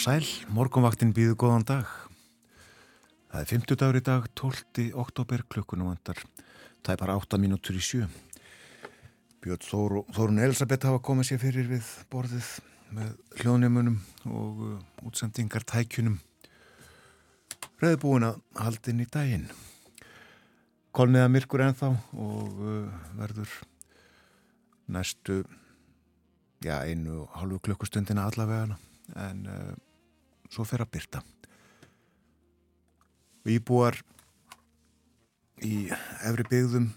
og sæl, morgunvaktin býðu góðan dag. Það er 50 dagur í dag, 12. oktober, klukkunum vandar. Það er bara 8 mínútur í sjö. Björn Þór, Þórun Elisabeth hafa komið sér fyrir við borðið með hljóðnjumunum og uh, útsendingar tækjunum. Reðbúin að haldin í daginn. Kolniða myrkur ennþá og uh, verður næstu já, einu halvu klukkustundina allavegana en uh, svo fer að byrta íbúar í efri byggðum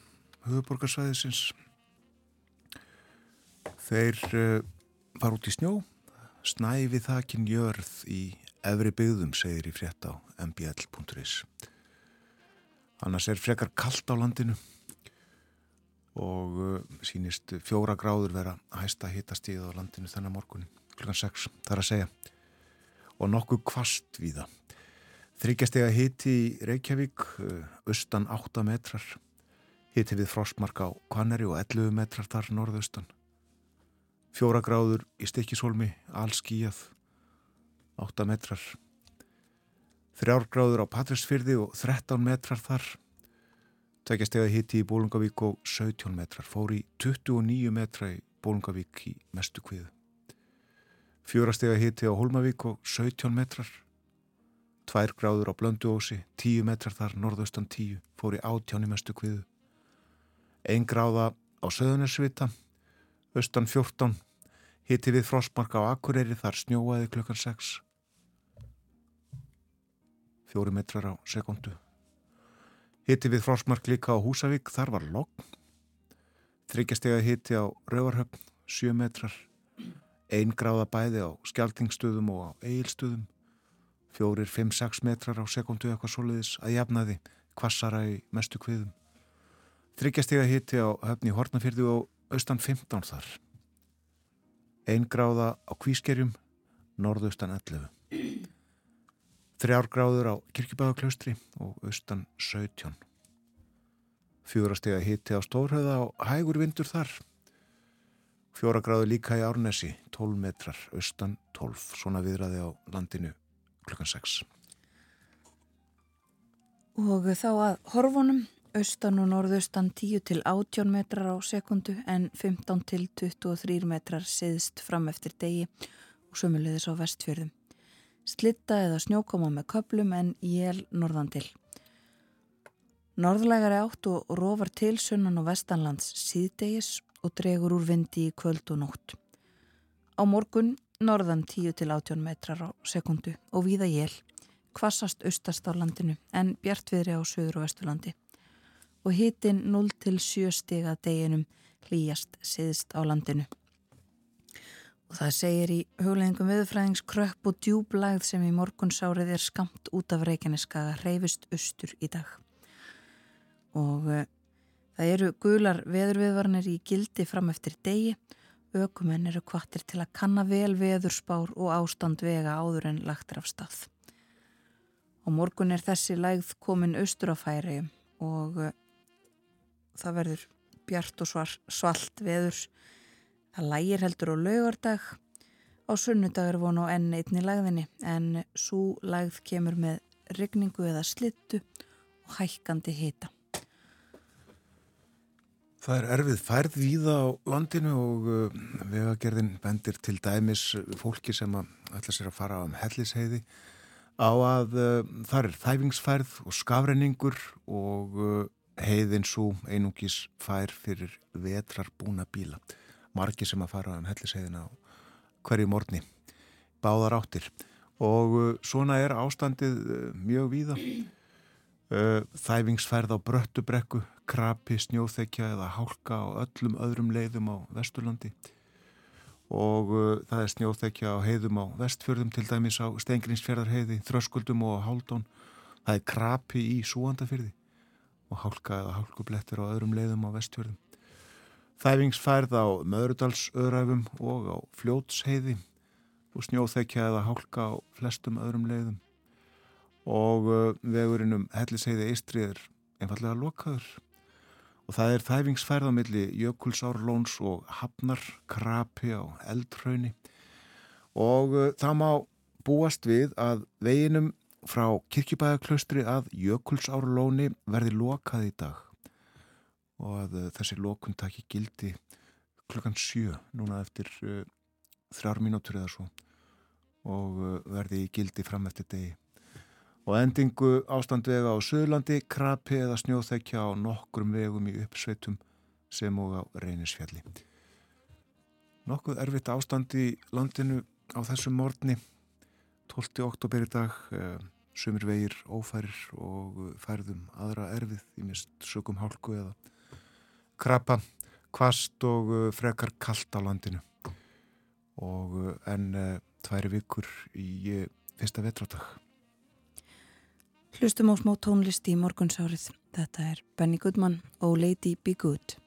höfuborgarsvæðisins þeir uh, fara út í snjó snæfi þakin jörð í efri byggðum segir í frétt á mbl.is annars er frekar kallt á landinu og uh, sínist fjóra gráður vera hæsta hitastíð á landinu þennan morgunin klukkan 6, þar að segja og nokkuð kvast við það þryggjastega hiti í Reykjavík uh, austan 8 metrar. Hiti við frostmark á Kvanneri og 11 metrar þar norðaustan. Fjóra gráður í Stikkishólmi allskíjað 8 metrar. Þrjár gráður á Patræsfyrði og 13 metrar þar. Tveggjastega hiti í Bólungavík og 17 metrar. Fór í 29 metra í Bólungavík í mestu kviðu fjórastega hiti á Holmavík og 17 metrar. Tvær gráður á Blönduósi 10 metrar þar, norðaustan 10 fór í átjáni mestu kviðu. Ein gráða á Söðunarsvita austan 14 hiti við frostmark á Akureyri þar snjóaði klukkan 6 fjóri metrar á sekundu hiti við frostmark líka á Húsavík þar var logg þryggjastega hiti á Rauvarhöfn 7 metrar Einn gráða bæði á skjaltingstöðum og á eigilstöðum, fjórir 5-6 metrar á sekundu eitthvað soliðis að jafnaði kvassara í mestu kviðum. Þryggjastega hitti á höfni Hortnafyrðu og austan 15 þar. Einn gráða á kvískerjum, norðaustan 11. Þrjár gráður á kirkibæðaklaustri og austan 17. Fjórastega hitti á Stórhauða og hægur vindur þar. Fjóra gráðu líka í Árnesi, 12 metrar, austan 12, svona viðraði á landinu klukkan 6. Og þá að horfunum, austan og norðaustan 10 til 18 metrar á sekundu en 15 til 23 metrar siðst fram eftir degi og sömulegðis á vestfjörðum. Slitta eða snjókoma með köplum en jél norðan til. Norðlægari átt og rófar til sunnan og vestanlands síðdegis og dregur úr vindi í kvöld og nótt. Á morgun norðan 10-18 metrar á sekundu og víða jél, kvassast austast á landinu en bjartviðri á söður og vesturlandi og hitin 0-7 stiga deginum hlýjast siðst á landinu. Og það segir í hugleggingum viðfræðings kröpp og djúblægð sem í morgunsárið er skamt út af Reykjaneskaga reyfist austur í dag. Og eh, Það eru gular veðurviðvarnir í gildi fram eftir degi. Ökumenn eru kvartir til að kanna vel veðurspár og ástand vega áður en lagtir af stað. Og morgun er þessi lægð komin austur á færi og uh, það verður bjart og svar, svalt veðurs. Það lægir heldur á laugardag. Á sunnudag er vonu á enn einni lægðinni en svo lægð kemur með regningu eða slittu og hækkandi hita. Það er erfið færð víða á landinu og uh, vegagerðin bendir til dæmis fólki sem ætla sér að fara á um hellisheiði á að uh, það er þæfingsfærð og skafrenningur og uh, heiðin svo einungis fær fyrir vetrar búna bíla. Marki sem að fara á um hellisheiðina á hverju morgni, báðar áttir og svona er ástandið mjög víða. Uh, þæfingsfærð á bröttubrekku krapi, snjóþekja eða hálka á öllum öðrum leiðum á Vesturlandi. Og uh, það er snjóþekja á heiðum á Vestfjörðum til dæmis á Stengrinsfjörðarheiði, Þröskuldum og Háldón það er krapi í Súandafjörði og hálka eða hálkublettir á öðrum leiðum á Vestfjörðum. Þæfingsfærð á Möðrudalsöðræfum og á Fljótsheiði og snjóþekja eða hálka á flestum öðrum leiðum og uh, vegurinn um Hellisheiði Eistri er einfallega lokaður. Og það er þæfingsfærð á milli Jökulsárlóns og Hafnar krapi á Eldhrauni. Og uh, það má búast við að veginum frá kirkjubæðaklaustri að Jökulsárlóni verði lokað í dag. Og að uh, þessi lokun taki gildi klukkan sjö núna eftir uh, þrjár mínútur eða svo. Og uh, verði í gildi fram eftir degi og endingu ástandvega á Suðlandi, krapi eða snjóþekja á nokkrum vegum í uppsveitum sem og á reynisfjalli. Nokkuð erfitt ástand í landinu á þessum morgni 12. oktober í dag eh, sumir vegir ófærir og færðum aðra erfið í mist sögum hálku eða krapa, kvast og eh, frekar kallt á landinu og eh, en tværi vikur í fyrsta vetráttag Hlustum á smá tónlist í morgunsárið. Þetta er Benny Goodman og Lady Be Good.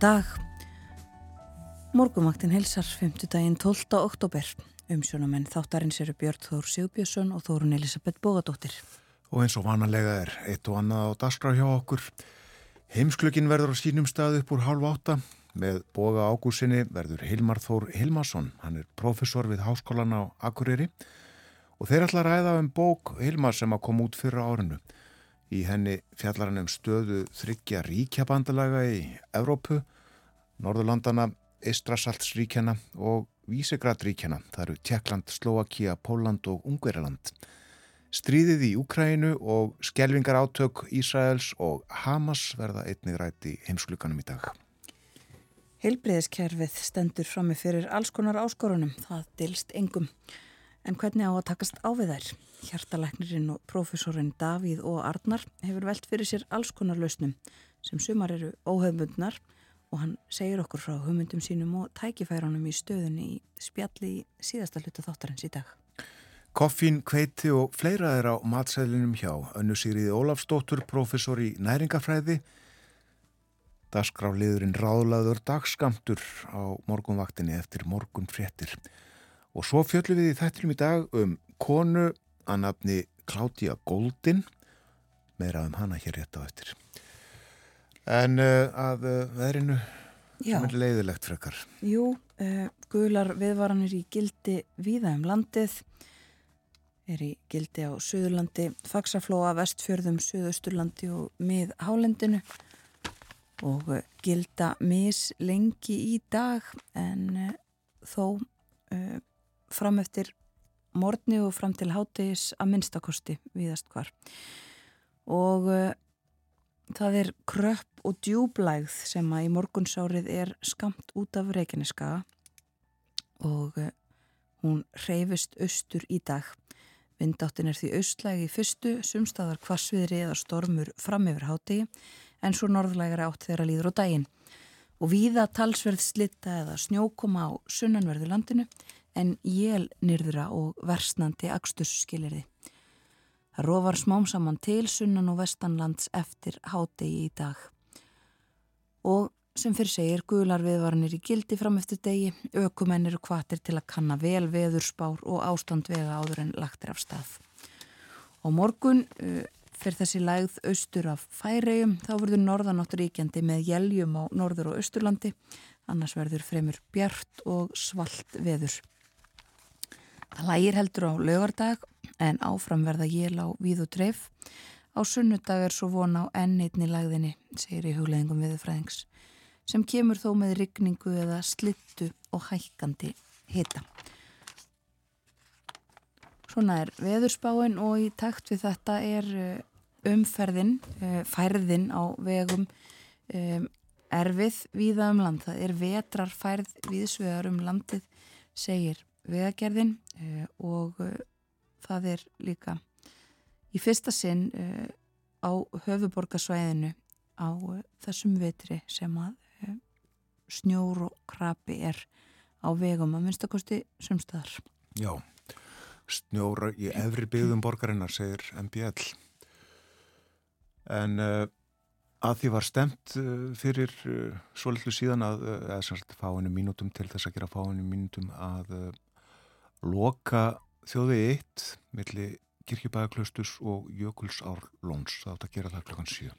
Dag. Morgumaktin helsar 5. daginn 12. oktober. Umsjónamenn þáttarins eru Björn Þór Sigbjörnsson og Þórun Elisabeth Bógadóttir. Og eins og vanalega er eitt og annað á daskra hjá okkur. Heimsklökin verður á sínum stað upp úr hálf átta. Með boga ágúsinni verður Hilmar Þór Hilmarsson. Hann er professor við háskólan á Akureyri. Og þeir ætla að ræða um bók Hilmar sem að koma út fyrra árinu. Í henni fjallar hann um stöðu þryggja ríkjabandalaga í Evrópu, Norðurlandana, Eistrasaltsríkjana og Vísegradríkjana. Það eru Tjekkland, Slovakia, Póland og Ungveriland. Stríðið í Úkrænu og skjelvingar átök Ísraels og Hamas verða einnig rætt í heimsklukanum í dag. Heilbreyðiskerfið stendur frammi fyrir alls konar áskorunum, það dilst engum. En hvernig á að takast á við þær? Hjartalæknirinn og profesorinn Davíð og Arnar hefur velt fyrir sér alls konar lausnum sem sumar eru óhefbundnar og hann segir okkur frá hugmyndum sínum og tækifærunum í stöðunni í spjalli í síðasta hluta þáttarins í dag. Koffín, kveiti og fleira er á matsælinum hjá önnu Sýriði Ólafsdóttur, profesor í næringafræði Dasgráliðurinn ráðlaður dagskamtur á morgunvaktinni eftir morgun fréttir. Og svo fjöllum við í þættilum í dag um konu að nafni Kláttía Góldin, meira um hana hér rétt á eftir. En uh, að uh, veðrinu sem er leiðilegt frekar. Jú, uh, gular viðvaranir í gildi víða um landið, er í gildi á Suðurlandi, Faxaflóa, Vestfjörðum, Suðausturlandi og mið Hálendinu og eh, gilda mis lengi í dag en þó fram eftir morgni og fram til hátegis að minnstakosti viðast hvar og uh, það er kröpp og djúblægð sem að í morgunsárið er skamt út af Reykjaneska og hún reyfist austur í dag vindáttin er því austlægi í fyrstu sumstaðar kvassviðri eða stormur fram yfir hátegi en svo norðlægara átt þeirra líður á daginn. Og víða talsverð slitta eða snjókoma á sunnanverðu landinu en jél nýrðura og versnandi akstusskilirði. Það rofar smám saman til sunnan og vestanlands eftir hádegi í dag. Og sem fyrir segir gular viðvarnir í gildi fram eftir degi, aukumennir og kvatir til að kanna vel veðurspár og ástand vega áður en lagtir af stað. Og morgun uh, fyrir þessi lægð austur af færegjum þá verður norðanáttur ríkjandi með jæljum á norður og austurlandi annars verður fremur bjart og svalt veður. Það lægir heldur á lögardag en áfram verða jél á víð og dreif. Á sunnudag er svo vona á ennitni lægðinni, segir í hugleðingum viðfræðings, sem kemur þó með rigningu eða slittu og hækkandi hita. Svona er veðurspáin og í takt við þetta er eh, umferðin, uh, færðin á vegum um, erfið viða um land. Það er vetrar færð viðsvegar um landið, segir vegagerðin uh, og uh, það er líka í fyrsta sinn á höfuborgarsvæðinu á þessum vetri sem að snjór og krapi er á vegum að minnstakosti sumstaðar. Já, snjóra í efri byggðum borgarinnar, segir MBL en uh, að því var stemt uh, fyrir uh, svo litlu síðan að, eða sérst fáinu mínutum til þess að gera fáinu mínutum að loka þjóði eitt millir kirkjubæðaklaustus og jökulsárlóns. Það átt að gera það klokkan 7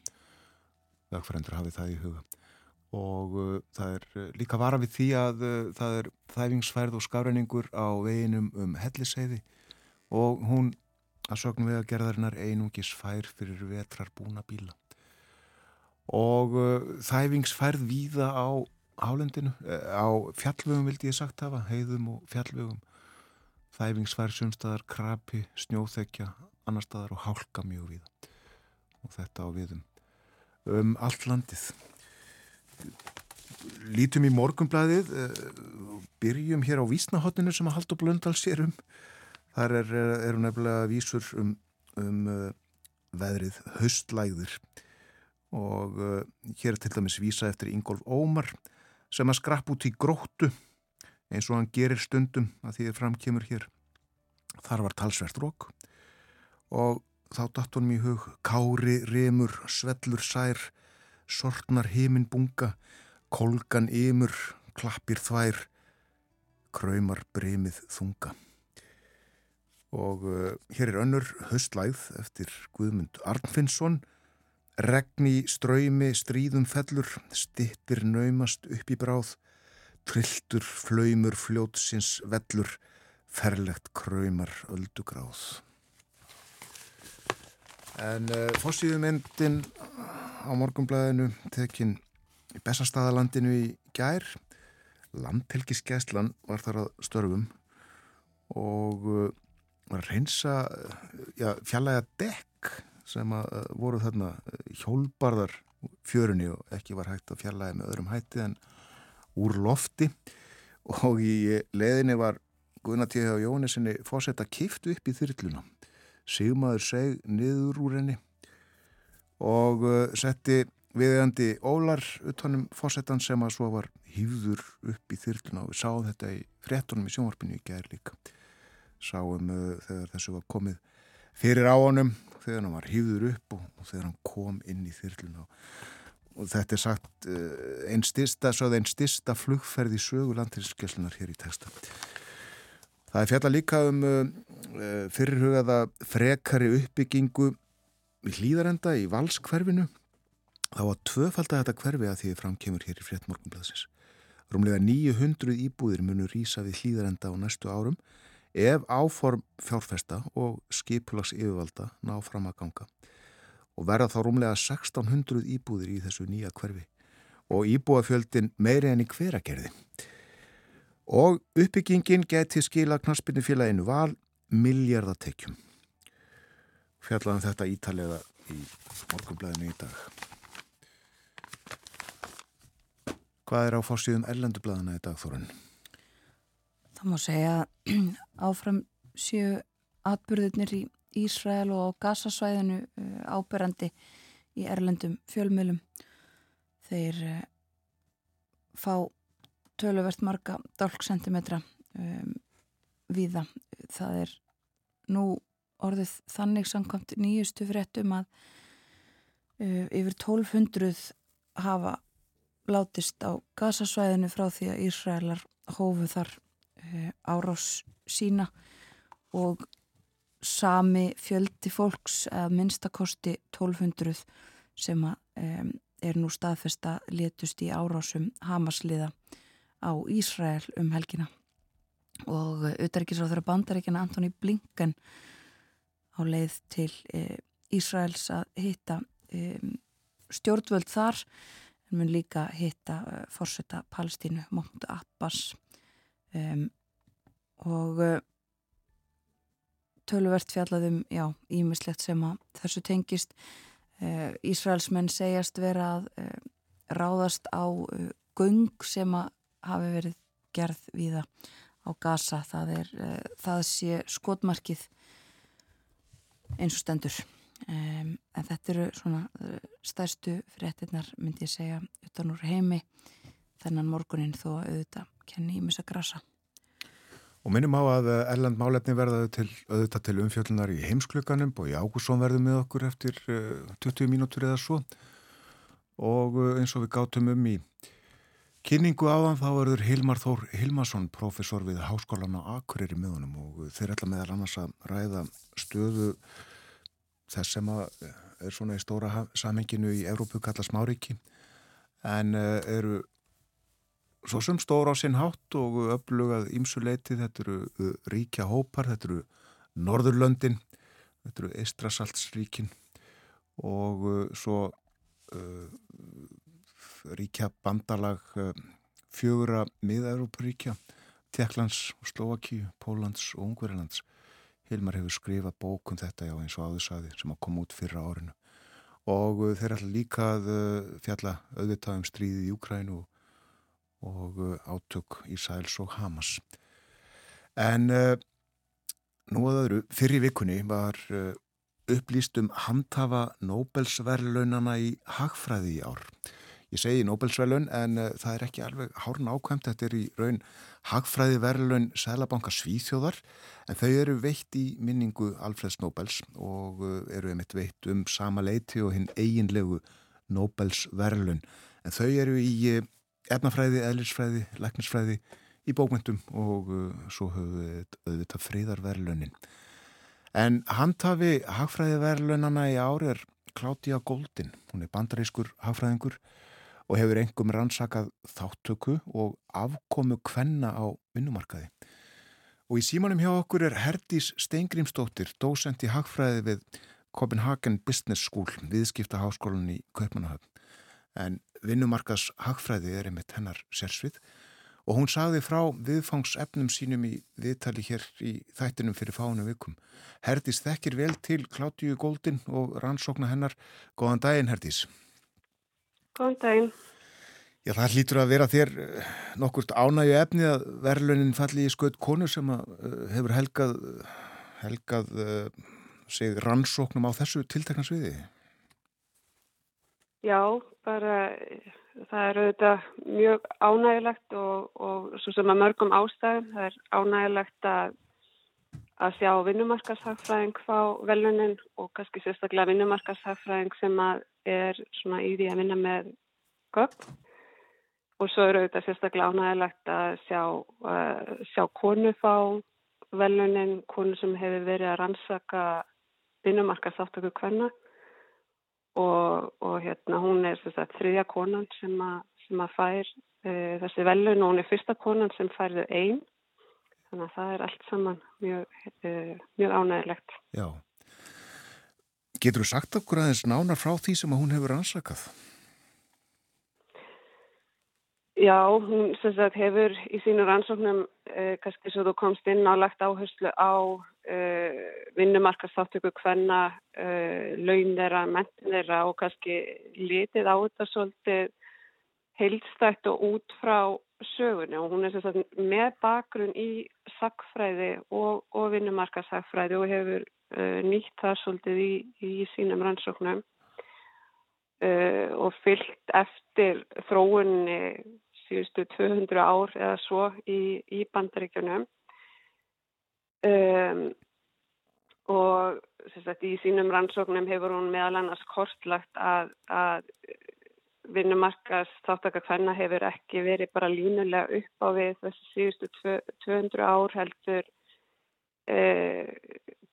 vegfærendur hafið það í huga. Og uh, það er líka vara við því að uh, það er þæfingsfærð og skafræningur á veginum um helliseiði og hún að sögnum við að gerðarinnar einungis fær fyrir vetrar búna bíla og uh, þæfingsfærð víða á hálendinu, uh, á fjallvögum vildi ég sagt hafa, heiðum og fjallvögum þæfingsfærð sumstaðar krapi, snjóþekja annar staðar og hálka mjög víða. Og þetta á viðum um allt landið. Lítum í morgunblæðið uh, byrjum hér á vísnahotninu sem að Haldur Blöndal sér um. Þar er, eru nefnilega vísur um, um uh, veðrið höstlægðir og uh, hér er til dæmis vísa eftir Ingolf Ómar sem að skrapp út í gróttu eins og hann gerir stundum að því að framkemur hér. Þar var talsvert rók og þá datt honum í hug kári, remur, svellur, sær, sortnar heiminn bunga, kolgan ymur, klappir þvær, kraumar bremið þunga. Og uh, hér er önnur höstlæð eftir Guðmund Arnfinnsson. Regni ströymi stríðum fellur stittir naumast upp í bráð trilltur flaumur fljótsins vellur ferlegt kraumar öldugráð. En uh, fórsíðumyndin á morgumblæðinu tekinn í Bessastadalandinu í gær. Landhelgiskeslan var þar að störfum og uh, var að reynsa já, fjallega dekk sem að uh, voru þarna uh, hjólbarðar fjörunni og ekki var hægt að fjallaði með öðrum hætti en úr lofti og í leðinni var Guðnatíði á Jónesinni fósetta kift upp í þyrluna. Sigmaður seg niður úr henni og uh, setti viðegandi ólar utanum fósettan sem að svo var hýður upp í þyrluna og við sáum þetta í frettunum í sjónvarpinu í gæðir líka. Sáum uh, þegar þessu var komið fyrir á honum, þegar hann var hýður upp og, og þegar hann kom inn í þyrluna og og þetta er sagt uh, einn styrsta, einn styrsta flugferð í sögu landinskeslunar hér í texta. Það er fjalla líka um uh, fyrirhugaða frekari uppbyggingu hlýðarenda í valskverfinu. Það var tvöfald að þetta hverfi að því framkemur hér í fréttmorgunblæðsins. Rúmlega 900 íbúðir munur rýsa við hlýðarenda á næstu árum ef áform fjárfesta og skipulags yfirvalda ná fram að ganga. Og verða þá rúmlega 1600 íbúðir í þessu nýja hverfi og íbúafjöldin meiri enn í hveragerði. Og uppbyggingin geti skila knaspinu félaginu val miljardatekjum. Fjallaðum þetta ítalega í morgunblæðinu í dag. Hvað er á fórsíðum erlendublaðina í dag, Þorun? Það má segja áfram séu atbyrðinir í Ísrael og á gasasvæðinu uh, ábyrrandi í erlendum fjölmjölum. Þeir uh, fá töluvert marga dálksentimetra um, viða. Það er nú orðið þannig samkvæmt nýjustu fréttum að uh, yfir 1200 hafa látist á gasasvæðinu frá því að Ísraelar hófu þar uh, árás sína og sami fjöldi fólks að minnstakosti 1200 sem að, um, er nú staðfesta letust í árásum Hamasliða á Ísrael um helgina. Og auðverkisráður bandaríkjana Antoni Blinken á leið til e, Ísraels að hitta e, stjórnvöld þar en mun líka hitta e, fórseta Palestínu Mahmoud Abbas. Og töluvert fjallaðum já, ímislegt sem að þessu tengist. E, Ísraelsmenn segjast vera að e, ráðast á göng sem að hafi verið gerð viða á gasa það, er, það sé skotmarkið eins og stendur. En þetta eru svona stærstu fréttinnar myndi ég segja utan úr heimi. Þennan morgunin þó að auðvitað kenni í misa grasa Og minnum á að eh, Erland Málefni verða til, auðvitað til umfjöldunar í heimskluganum og í Ágússon verður með okkur eftir uh, 20 mínútur eða svo. Og uh, eins og við gátum um í Kynningu áðan þá verður Hilmar Þór Hilmarsson, professor við Háskólan á Akureyri með honum og þeir ætla meðal annars að ræða stöðu þess sem er svona í stóra samhenginu í Evrópu kalla smáríki. En eh, eru svo sem stóra á sinn hátt og öflugað ímsuleiti, þetta eru eh, ríkja hópar, þetta eru Norðurlöndin, þetta eru Eistrasaltsríkin og eh, svo uh, ríkja bandalag eh, fjögura miða-Európaríkja, Tjekklands, Slovakíu, Pólans og Ungverilands. Hilmar hefur skrifað bókun um þetta já eins og áðursaði sem að koma út fyrra árinu og uh, þeir ætla líka að uh, fjalla auðvitað um stríðið í Ukrænu og, og uh, átök í Sæls og Hamas. En nú að öðru, fyrir vikunni var upplýst um handhafa Nobelsverðlaunana í Hagfræði í ár. Ég segi Nobelsverðlun en uh, það er ekki alveg hárn ákvæmt, þetta er í raun hagfræði verðlun Sælabanka Svíþjóðar en þau eru veitt í minningu Alfreds Nobels og uh, eru einmitt veitt um sama leiti og hinn eiginlegu Nobelsverðlun. En þau eru í uh, efnafræði, eðlisfræði, læknisfræði, í bókmyndum og svo höfum við auðvitað fríðarverðlunin. En handhafi hagfræðiverðlunana í ári er Claudia Goldin, hún er bandarískur hagfræðingur og hefur engum rannsakað þáttöku og afkomu kvenna á vinnumarkaði. Og í símanum hjá okkur er Herdís Steingrímsdóttir, dósent í hagfræði við Copenhagen Business School, viðskipta háskólan í Kaupmannahöfn. En vinnumarkas hagfræði er einmitt hennar sérsvið og hún sagði frá viðfangsefnum sínum í viðtali hér í þættinum fyrir fánu vikum. Herdís þekkir vel til Kláttíu Góldin og rannsókna hennar. Góðan daginn, Herdís. Góðan daginn. Já, það hlýtur að vera þér eh, nokkurt ánægju efni að verðlunin falli í skaut konu sem að, uh, hefur helgað, helgað uh, sig rannsóknum á þessu tiltekna sviði. Já, bara það er auðvitað mjög ánægilegt og, og svo sem að mörgum ástæðum, það er ánægilegt að, að sjá vinnumarkashagfræðing fá velunin og kannski sérstaklega vinnumarkashagfræðing sem að er svona í því að vinna með gögn. Og svo eru þetta sérstaklega ánægilegt að sjá, uh, sjá konu fá velunin, konu sem hefur verið að rannsaka vinnumarka þáttöku kvenna og, og hérna hún er sagt, þriðja konan sem, a, sem að fær uh, þessi velun og hún er fyrsta konan sem færðu einn. Þannig að það er allt saman mjög, uh, mjög ánægilegt. Já. Getur þú sagt okkur aðeins nánar frá því sem hún hefur rannsakað? Já, hún sagt, hefur í sínu rannsóknum eh, kannski svo þú komst inn á lagt áherslu á vinnumarkastáttöku hvenna eh, laun þeirra, mentin þeirra og kannski litið á þetta svolítið heilstætt og út frá sögunni. Og hún er sagt, með bakgrunn í sakfræði og, og vinnumarkasakfræði og hefur eh, nýtt það svolítið í, í sínum rannsóknum eh, og fyllt eftir þróunni síðustu 200 ár eða svo í, í bandaríkjunum um, og sagt, í sínum rannsóknum hefur hún meðal annars kortlagt að, að vinnumarkas þáttakar hvenna hefur ekki verið bara línulega upp á við þessi síðustu 200 ár heldur eh,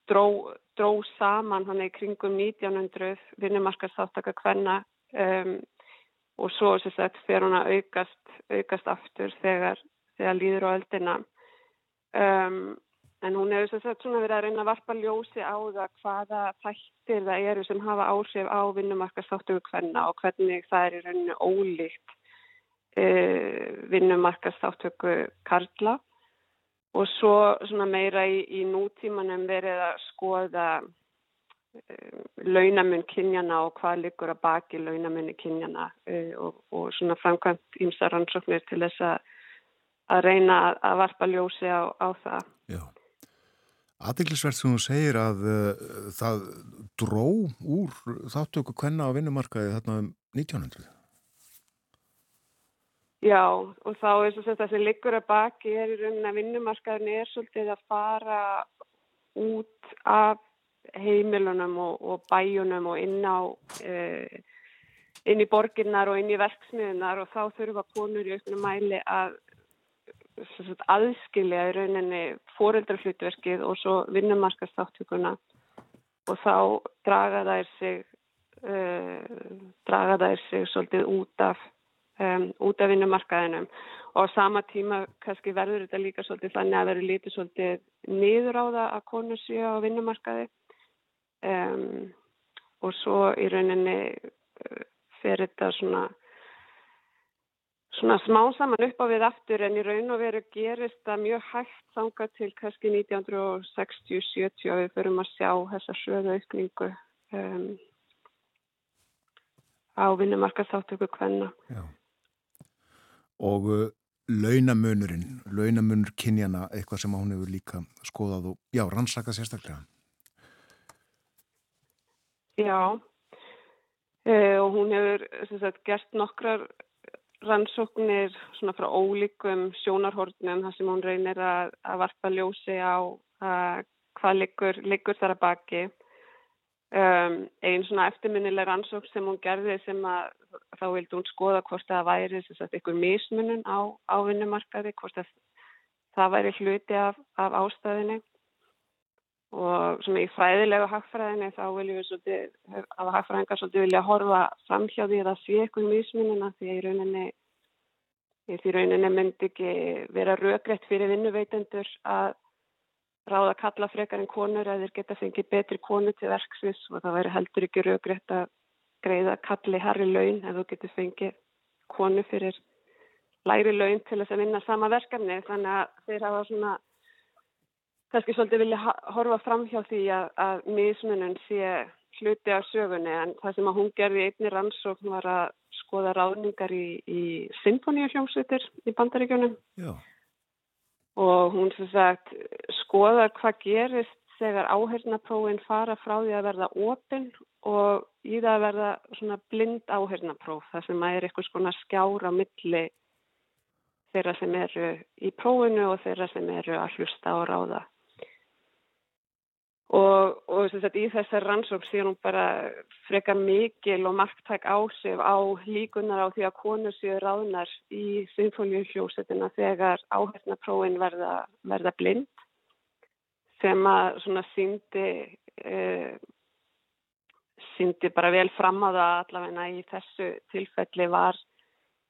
dró, dró saman hann í kringum 1900 vinnumarkas þáttakar hvenna um, og svo sagt, fer hún að aukast, aukast aftur þegar, þegar líður á öldina. Um, en hún hefur sagt, verið að reyna að varpa ljósi á það hvaða þættir það eru sem hafa áhrif á vinnumarkastáttöku hvenna og hvernig það er í rauninu ólíkt uh, vinnumarkastáttöku karla. Og svo meira í, í nútímanum verið að skoða Um, launamun kynjana og hvað liggur að baki launamunni kynjana uh, og, og svona framkvæmt ímsa rannsóknir til þess að reyna að varpa ljósi á, á það. Já. Aðeinsverð sem þú segir að uh, það dró úr þáttöku hvenna á vinnumarkaði þarna um 1900? Já, og þá er þess að það sem liggur að baki er í rauninni að vinnumarkaðin er svolítið að fara út af heimilunum og, og bæjunum og inn á uh, inn í borginnar og inn í verksmiðunar og þá þurfa konur í auknum mæli að aðskilja í rauninni fóreldraflutverkið og svo vinnumarkastáttökuna og þá draga þær sig uh, draga þær sig svolítið út af um, út af vinnumarkaðinum. Og á sama tíma kannski verður þetta líka svolítið þannig að verður lítið svolítið niður á það að konur séu á vinnumarkaði. Um, og svo í rauninni uh, fer þetta svona svona smá saman upp á við aftur en í raun og veru gerist það mjög hægt þanga til kannski 1960-70 að við förum að sjá þessa söðu aukningu um, á vinnumarkastáttöku hvenna. Og uh, launamunurinn, launamunur kynjana, eitthvað sem hún hefur líka skoðað og já, rannsaka sérstaklega. Já, uh, og hún hefur sagt, gert nokkrar rannsóknir svona frá ólíkum sjónarhornum þar sem hún reynir að, að varpa ljósi á að, hvað liggur, liggur þar að baki. Um, einn svona eftirminnileg rannsókn sem hún gerði sem að þá vildi hún skoða hvort það væri eitthvað mismunum á, á vinnumarkaði, hvort það væri hluti af, af ástæðinni og svona í fræðilegu hagfræðinni þá viljum við svolítið, að hagfræðingar svolítið vilja horfa það sé eitthvað mismunina því að í rauninni því rauninni myndi ekki vera röggrætt fyrir vinnuveitendur að ráða að kalla frekar en konur að þeir geta fengið betri konu til verksvis og það væri heldur ekki röggrætt að greiða kalli harri laun ef þú getur fengið konu fyrir læri laun til þess að vinna sama verkefni. Þannig að þeir hafa svona kannski svolítið vilja horfa fram hjá því að, að mismunum sé hluti af sögunni en það sem að hún gerði einni rannsókn var að skoða ráðningar í, í symfóníuhljómsveitir í bandaríkjunum Já. og hún sem sagt skoðar hvað gerist þegar áhernaprófin fara frá því að verða opinn og í það að verða svona blind áhernapróf þar sem að er eitthvað svona skjára milli þeirra sem eru í prófinu og þeirra sem eru að hlusta og ráða. Og, og sagt, í þessar rannsók sé hún bara frekar mikil og marktæk ásif á líkunar á því að konur séu ráðnar í symfóliuhljósetina þegar áhengnaprófin verða, verða blind sem að svona síndi, eh, síndi bara vel fram á það allavegna í þessu tilfelli var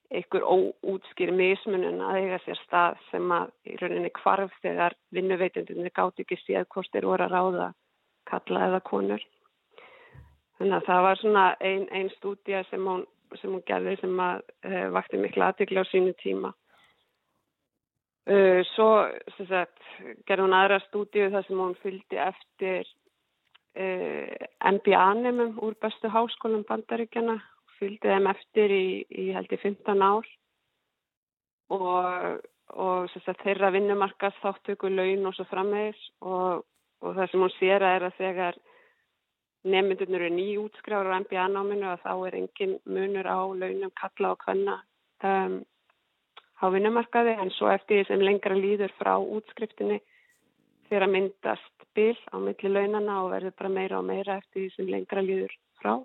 einhver óútskýri mismunum að eiga sér stað sem að í rauninni kvarf þegar vinnuveitundinni gátt ekki séð hvort þeir voru að ráða kalla eða konur. Þannig að það var svona einn ein stúdía sem hún, hún gerði sem að e, vakti miklu aðtikla á sínu tíma. E, svo sagt, gerði hún aðra stúdíu þar sem hún fylgdi eftir e, eh, MBA-nemum úr bestu háskólum bandaríkjana fylgdi þeim eftir í, í held í 15 ár. Og, og sagt, þeirra vinnumarkast þáttöku laun og svo frammeðis og, og það sem hún sér að er að þegar nefndunur eru nýjútskráður á MBA-náminu að þá er engin munur á launum kalla og hvenna um, á vinnumarkaði. En svo eftir því sem lengra líður frá útskriftinni fyrir að myndast bil á milli launana og verður bara meira og meira eftir því sem lengra líður frá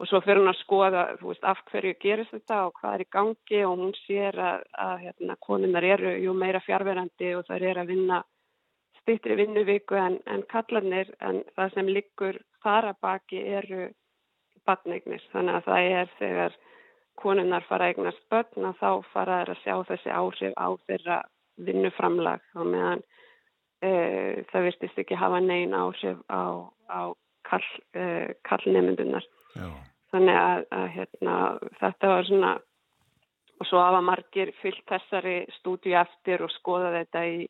og svo fyrir hún að skoða veist, af hverju gerist þetta og hvað er í gangi og hún sér að, að hérna, konunar eru jú meira fjárverandi og það er að vinna stýttri vinnuvíku en, en kallarnir en það sem liggur þar að baki eru batneignir þannig að það er þegar konunar fara eignast börn og þá fara að sjá þessi áhrif á þeirra vinnuframlag og meðan e, það virtist ekki hafa neyn áhrif á, á kall, e, kallnefndunar. Já. Þannig að, að hérna, þetta var svona, og svo hafa margir fyllt þessari stúdíu eftir og skoða þetta í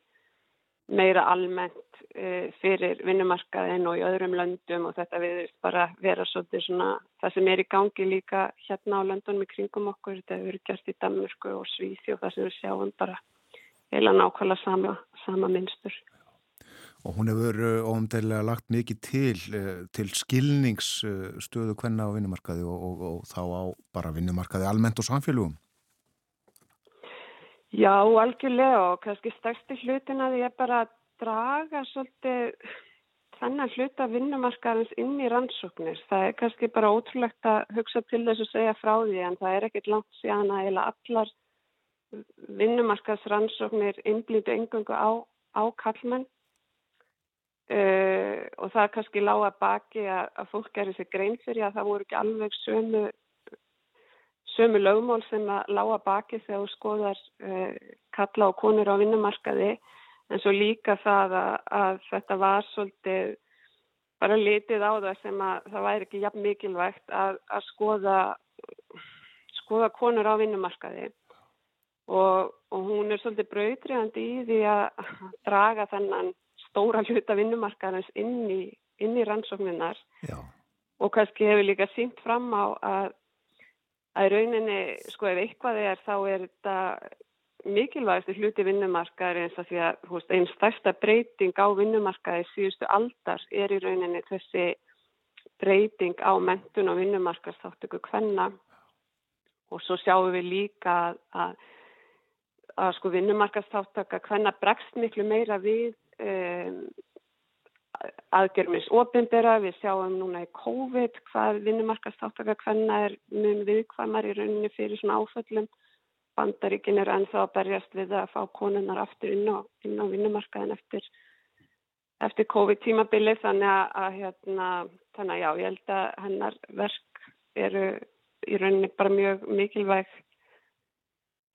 meira almennt e, fyrir vinnumarkaðin og í öðrum löndum og þetta við bara vera svolítið svona það sem er í gangi líka hérna á löndunum í kringum okkur, þetta hefur verið gert í Danmörku og og það sem við sjáum bara heila nákvæmlega sama, sama minnstur og hún hefur óumdælilega lagt mikið til til skilningsstöðu hvenna á vinnumarkaði og, og, og þá á bara vinnumarkaði almennt og samfélugum Já, algjörlega og kannski stærsti hlutin að ég bara draga svolítið þennan hluta vinnumarkaðins inn í rannsóknir. Það er kannski bara ótrúlegt að hugsa til þess að segja frá því en það er ekkit langt síðan að eila allar vinnumarkaðsrannsóknir innblýtu engungu á, á kallmenn Uh, og það er kannski lág að baki að, að fólk gerir sér grein fyrir að það voru ekki alveg sömu, sömu lögmál sem að lág að baki þegar þú skoðar uh, kalla og konur á vinnumarkaði. En svo líka það að, að þetta var svolítið bara litið á það sem að það væri ekki jafn mikilvægt að, að skoða, skoða konur á vinnumarkaði. Og, og hún er svolítið brautriðandi í því að draga þennan stóra hluta vinnumarkaðans inn í, inn í rannsókninnar Já. og kannski hefur líka sínt fram á að að rauninni, sko ef eitthvað er þá er þetta mikilvægstu hluti vinnumarkaðar eins og því að veist, einn stærsta breyting á vinnumarkaði síðustu aldar er í rauninni þessi breyting á mentun og vinnumarkaðstáttöku hvenna og svo sjáum við líka að, að, sko vinnumarkaðstáttöka hvenna bregst miklu meira við um, aðgjörmins ofinbera, við sjáum núna í COVID hvað vinnumarkastáttaka hvenna er mun viðkvæmar í rauninni fyrir svona áföllum. Bandaríkin er ennþá að berjast við að fá konunar aftur inn á, á vinnumarkaðin eftir, eftir COVID tímabili þannig að, að hérna, þannig að já, ég held að hennar verk eru í rauninni bara mjög mikilvæg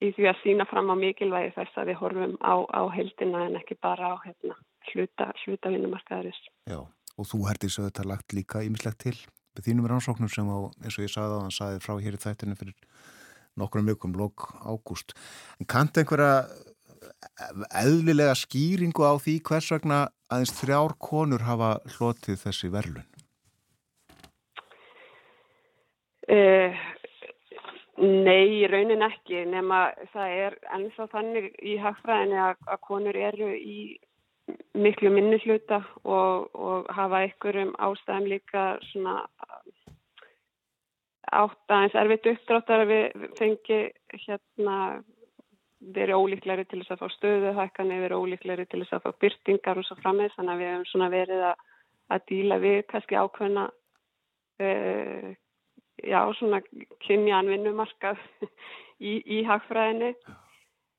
í því að sína fram á mikilvægi þess að við horfum á, á heldina en ekki bara á hérna, hluta, hluta vinnumarkaðarins. Já, og þú hertið svo þetta lagt líka ímislegt til með þínum rannsóknum sem á, eins og ég sagði að hann sagði frá hér í þættinu fyrir nokkrum vikum, lók ágúst. En kannt einhverja eðlilega skýringu á því hvers vegna aðeins þrjár konur hafa hlotið þessi verlun? Uh, Nei, raunin ekki, nema það er ennþá þannig í hagfræðinni að, að konur eru í miklu minni hluta og, og hafa einhverjum ástæðum líka svona átt aðeins erfitt uppdráttar að við fengi hérna verið ólíklegri til þess að fá stöðuhækkanir, verið ólíklegri til þess að fá byrtingar og svo frammeins, þannig að við hefum svona verið að, að díla við kannski ákveðna uh, já, svona kynjan vinnumarkað í, í hagfræðinni.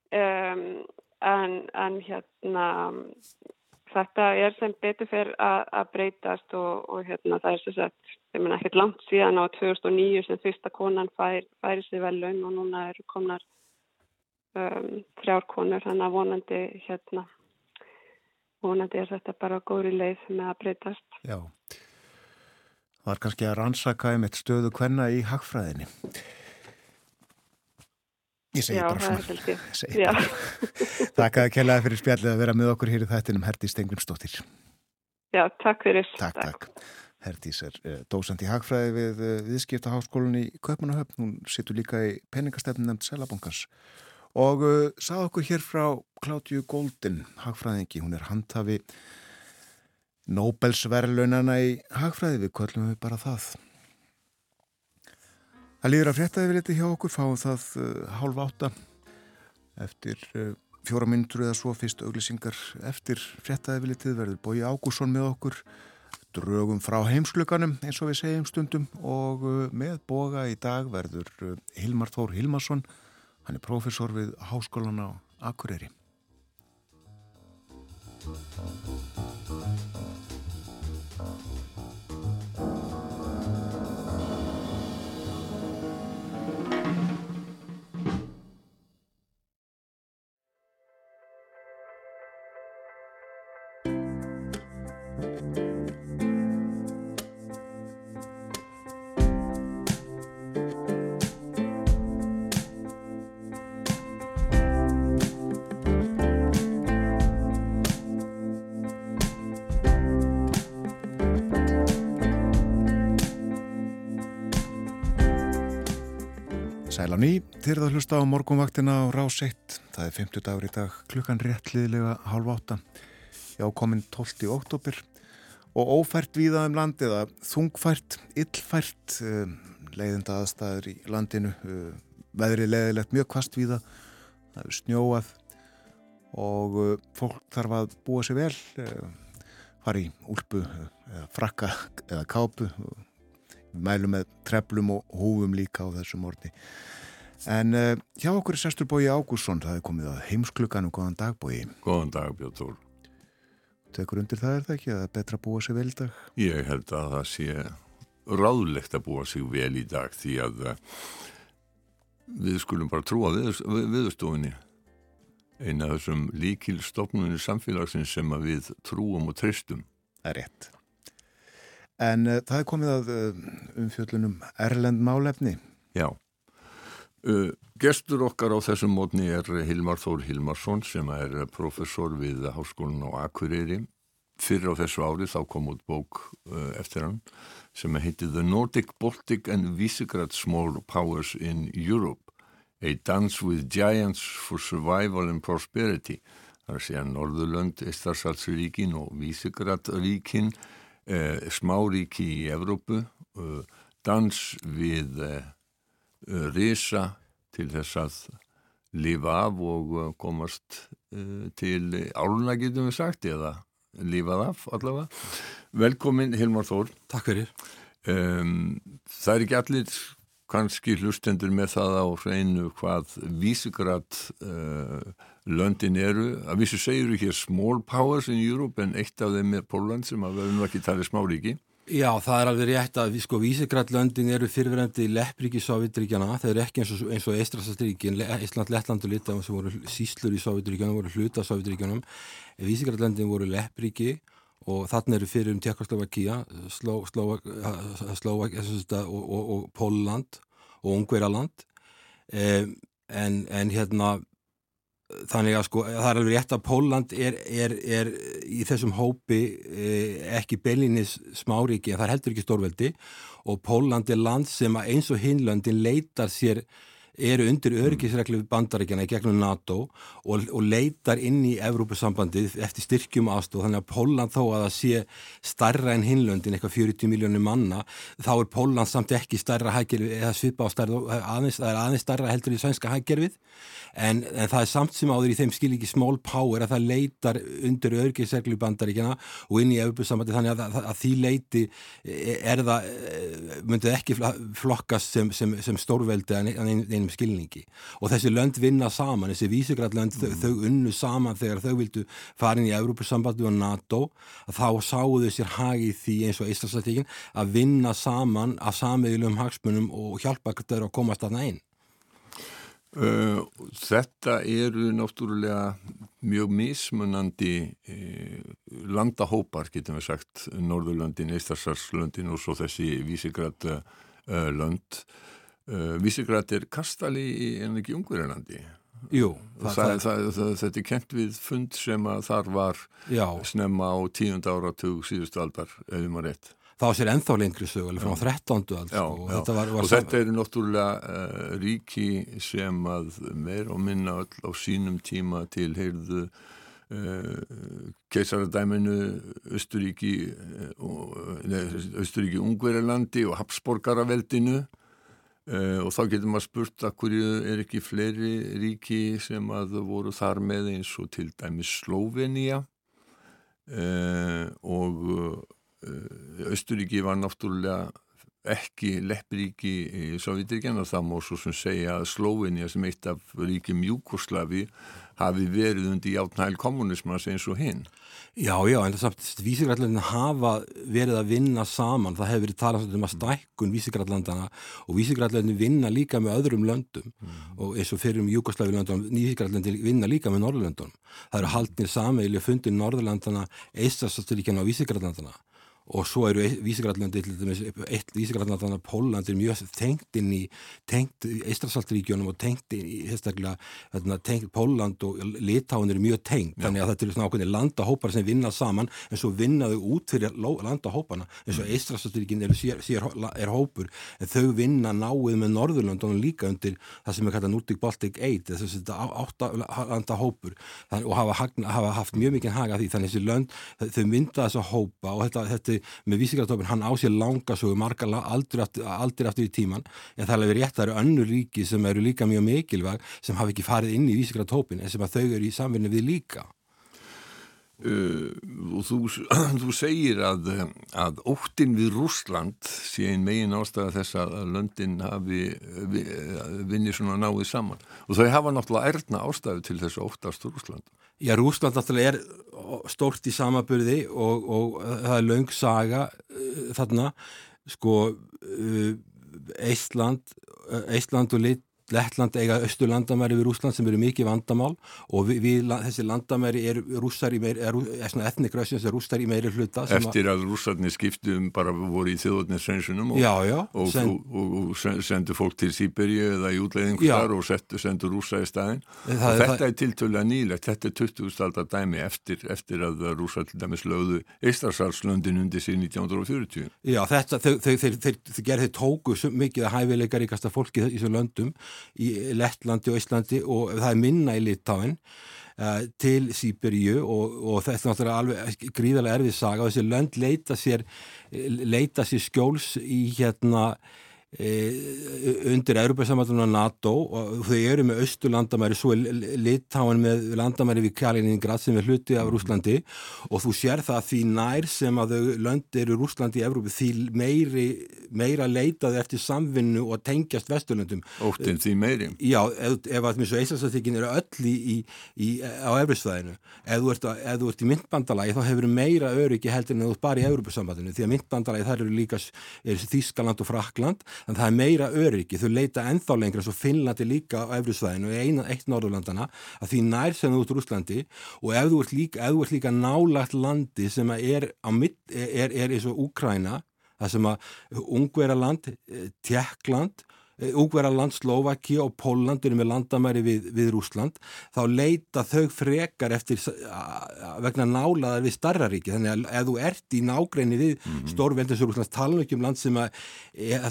Um, en, en hérna þetta er sem betur fyrir að breytast og, og hérna það er sem sagt, ég menna ekkert langt síðan á 2009 sem fyrsta konan fær, færi sig vel laun og núna eru komnar um, þrjár konur þannig að vonandi hérna vonandi er þetta bara góðri leið með að breytast. Já var kannski að rannsaka um eitt stöðu hvenna í hagfræðinni. Ég segi Já, bara svona. Takk að kellaði fyrir spjallið að vera með okkur hér í þættinum Herdís Stengrimsdóttir. Já, takk fyrir. Takk, takk. Herdís er uh, dósand í hagfræði við uh, viðskiptaháskólun í Kaupanahöfn. Hún situr líka í peningastefn nefnd Selabankans og uh, sað okkur hér frá Klátju Góldin, hagfræðingi. Hún er handhafi Nobelsverðlaunana í hagfræði, við kvöllum við bara það. Það líður að frétta yfir þetta hjá okkur, fáum það uh, hálf átta eftir uh, fjóra minntur eða svo fyrst auglisingar eftir frétta yfir litið verður Bói Ágússon með okkur, drögum frá heimsluganum eins og við segjum stundum og uh, með boga í dag verður Hilmar Þór Hilmarsson, hann er profesor við Háskólan á Akureyri. Thank you. Ný, þér að hlusta á morgunvaktina á Rás 1. Það er 50 dagur í dag, klukkan réttliðilega halv átta. Já, komin 12. oktober og ófært víða um landi eða þungfært, illfært, um, leiðinda aðstæður í landinu, um, veðrið leiðilegt mjög kvast víða, það er snjóað og um, fólk þarf að búa sér vel, fara í úlpu eða frakka eða kápu og mælum með treflum og húfum líka á þessum orði. En uh, hjá okkur er sestur Bói Ágússon, það er komið að heimsklukkanum, góðan dag Bói. Góðan dag Þór. Tekur undir það er það ekki, að það er betra að búa sig vel í dag? Ég held að það sé ráðlegt að búa sig vel í dag því að uh, við skulum bara trúa við, við, viðstofinni. Eina af þessum líkilstofnunni samfélagsins sem við trúum og tristum. Það er rétt. En uh, það er komið að uh, umfjöllunum Erlend málefni. Já. Uh, gestur okkar á þessum mótni er Hilmar Þór Hilmarsson sem er professor við Háskólan á Akureyri. Fyrir á þessu ári þá kom út bók eftir hann sem heiti The Nordic, Baltic and Visegrad Small Powers in Europe. A Dance with Giants for Survival and Prosperity. Það er segja Norðurlönd, Eistarsalsríkin og Visegradríkin Eh, smáríki í Evrópu, eh, dans við eh, risa til þess að lifa af og komast til áluna getum við sagt eða lifað af allavega. Velkomin Hilmar Þór. Takk fyrir. Um, það er ekki allir kannski hlustendur með það á hreinu hvað vísigrætt uh, löndin eru. Að vissu segir þú hér small powers in Europe en eitt af þeim er Póland sem að verðum ekki talið smáríki. Já, það er alveg rétt að sko, vísigrætt löndin eru fyrirverandi leppríki Sovjetríkjana. Það er ekki eins og, Eistrasastríkin, Ísland, Lettland og Litaðum sem voru síslur í Sovjetríkjanum, voru hluta Sovjetríkjanum. Vísigrætt löndin voru leppríki og þannig eru fyrir um Tjekkoslovakia, Slovak og, og, Póland og Ungveraland um, en, en hérna þannig að sko það er alveg rétt að Póland er, er, er í þessum hópi eh, ekki beilinis smáríki en það er heldur ekki stórveldi. Og Póland er land sem eins og hinlöndin leitar sér eru undir öryggisreglu bandaríkjana í gegnum NATO og, og leitar inn í Evrópusambandið eftir styrkjum aðstóð þannig að Póland þó að það sé starra en hinlöndin, eitthvað 40 miljónir manna þá er Póland samt ekki starra hæggerfi eða svipa á starra aðeins, það er aðeins starra heldur í svenska hæggerfið en, en það er samt sem áður í þeim skil ekki small power að það leitar undir öryggisreglu bandaríkjana og inn í Evrópusambandið. Þannig að, að, að því leiti er það myndið ekki flokkast sem, sem, sem stórveldi en einum einum skilningi. Og þessi lönd vinna saman, þessi vísugrallönd mm. þau, þau unnu saman þegar þau vildu farin í Európusambandi og NATO þá sáðu sér hagi því eins og Íslandslætíkin að vinna saman af samiðilum hagsmunum og hjálpa þau að komast aðna einn Uh, þetta eru náttúrulega mjög mismunandi uh, landahópar, getum við sagt Norðurlöndin, Eistarsalslöndin og svo þessi vísigrad uh, lönd Uh, Vísigrætt er kastali í en ekki Ungverðarlandi Jú það, það, það, Þetta er kent við fund sem að þar var já. snemma á tíund áratug síðustu aldar ef við maður rétt Það var sér enþá lengri sög alveg frá 13. aldar já, og, þetta, var, var og þetta eru náttúrulega uh, ríki sem að meir og minna öll á sínum tíma til heyrðu uh, keisaradæminu Östuríki Östuríki Ungverðarlandi og Habsborgaraveldinu Uh, og þá getur maður spurt að hverju er ekki fleiri ríki sem að voru þar með eins og til dæmis Slovenia uh, og uh, Östuríki var náttúrulega ekki leppríki í Sovjetíkjana það má svo sem segja að Slovenia sem eitt af ríkjum Júkoslavi hafi verið undir játnæl kommunismas eins og hinn Já, já, en það samt vísigrallandina hafa verið að vinna saman, það hefur verið talað um að stækkun vísigrallandana og vísigrallandin vinna líka með öðrum löndum mm. og eins og fyrir um Júkoslavi löndunum, vísigrallandin vinna líka með Norrlöndunum. Það eru haldnir sameili að fundin Norrlandana, Eistastastríkjana og vísigrallandana og svo eru vísigrallandi eitt vísigrallandi að Póland er mjög tengt inn í tengt Eistrasaltríkjónum og tengt í hérna, tengt Póland og Litáin er mjög tengt, þannig að þetta eru svona ákveðin landahópar sem vinna saman en svo vinnaðu út fyrir landahóparna eins og mm. Eistrasaltríkin er, er hópur en þau vinna náið með Norðurlandunum líka undir það sem er kallað Nordic Baltic 8 þess að átta landahópur. Og hafa, hafa haft mjög mikið haga því. Þannig að þessi lönd, þau mynda þessa hópa og þetta, þetta með vísingartópin, hann á sér langa svo margar aldrei aftur, aftur í tíman en það er alveg rétt, það eru önnur ríki sem eru líka mjög mikilvæg sem hafi ekki farið inn í vísingartópin en sem að þau eru í samvinni við líka. Uh, og þú, þú segir að, að óttin við Rúsland sé einn megin ástæða þess að löndin hafi vinni svona náið saman. Og þau hafa náttúrulega erðna ástæðu til þess að óttast Rúsland Já, Rúsland náttúrulega er stórt í samaburði og, og það er laung saga uh, þarna. Sko uh, Eistland Eistland og lit Lettland eiga austur landamæri við Rúsland sem eru mikið vandamál og við, við, þessi landamæri er rússar í meiri, er, er etnikrössins er rússar í meiri hluta. Eftir að rússarnir skiptum bara voru í þjóðotninsreinsunum og, og, og, og sendu fólk til Sýberíu eða í útleiðingu þar og settu, sendu rússa í staðin. Það, og þetta það, er tiltölulega nýlegt, þetta er 20. aldar dæmi eftir, eftir að rússar til dæmis lögðu Eistarsalslöndin undir síðan 1940. Já, þetta, þau gerði tóku mikið að hæfileika ríkasta fólki í þessu löndum í Lettlandi og Íslandi og það er minna í Litáin uh, til Sýberíu og, og þetta er náttúrulega alveg gríðarlega erfið saga og þessi lönd leita sér, leita sér skjóls í hérna undir Európa-samvættunum og NATO og þau eru með austur landamæri svo er Litáin með landamæri við Kaliningrad sem er hluti af Rúslandi og þú sér það því nær sem að þau lönd eru Rúslandi í Európa því meiri, meira leitaði eftir samvinnu og tengjast vesturlöndum. Óttinn því meiri. Já, ef, ef að þessu einstakleikin eru öll í, í, í, á Európsvæðinu ef þú ert, ef þú ert í myndbandalagi þá hefur meira öryggi heldur en þú ert bara í Európa-samvættinu því að myndbandalagi þar eru líka er Þískaland og Frakland en það er meira öryggi, þau leita enþá lengra svo Finnlandi líka á Efrisvæðinu og eitt Norðurlandana að því nær sem þú ert Rúslandi og ef þú ert líka, líka nálagt landi sem er, eins og Úkræna, það sem að Ungveraland, Tjekkland Úgverðarland, Slovaki og Póland eru með landamæri við, við Rúsland þá leita þau frekar eftir vegna nálaðar við starra ríki. Þannig að ef þú ert í nágreinu við mm -hmm. stórveldins Rúslands tala ekki um land sem að,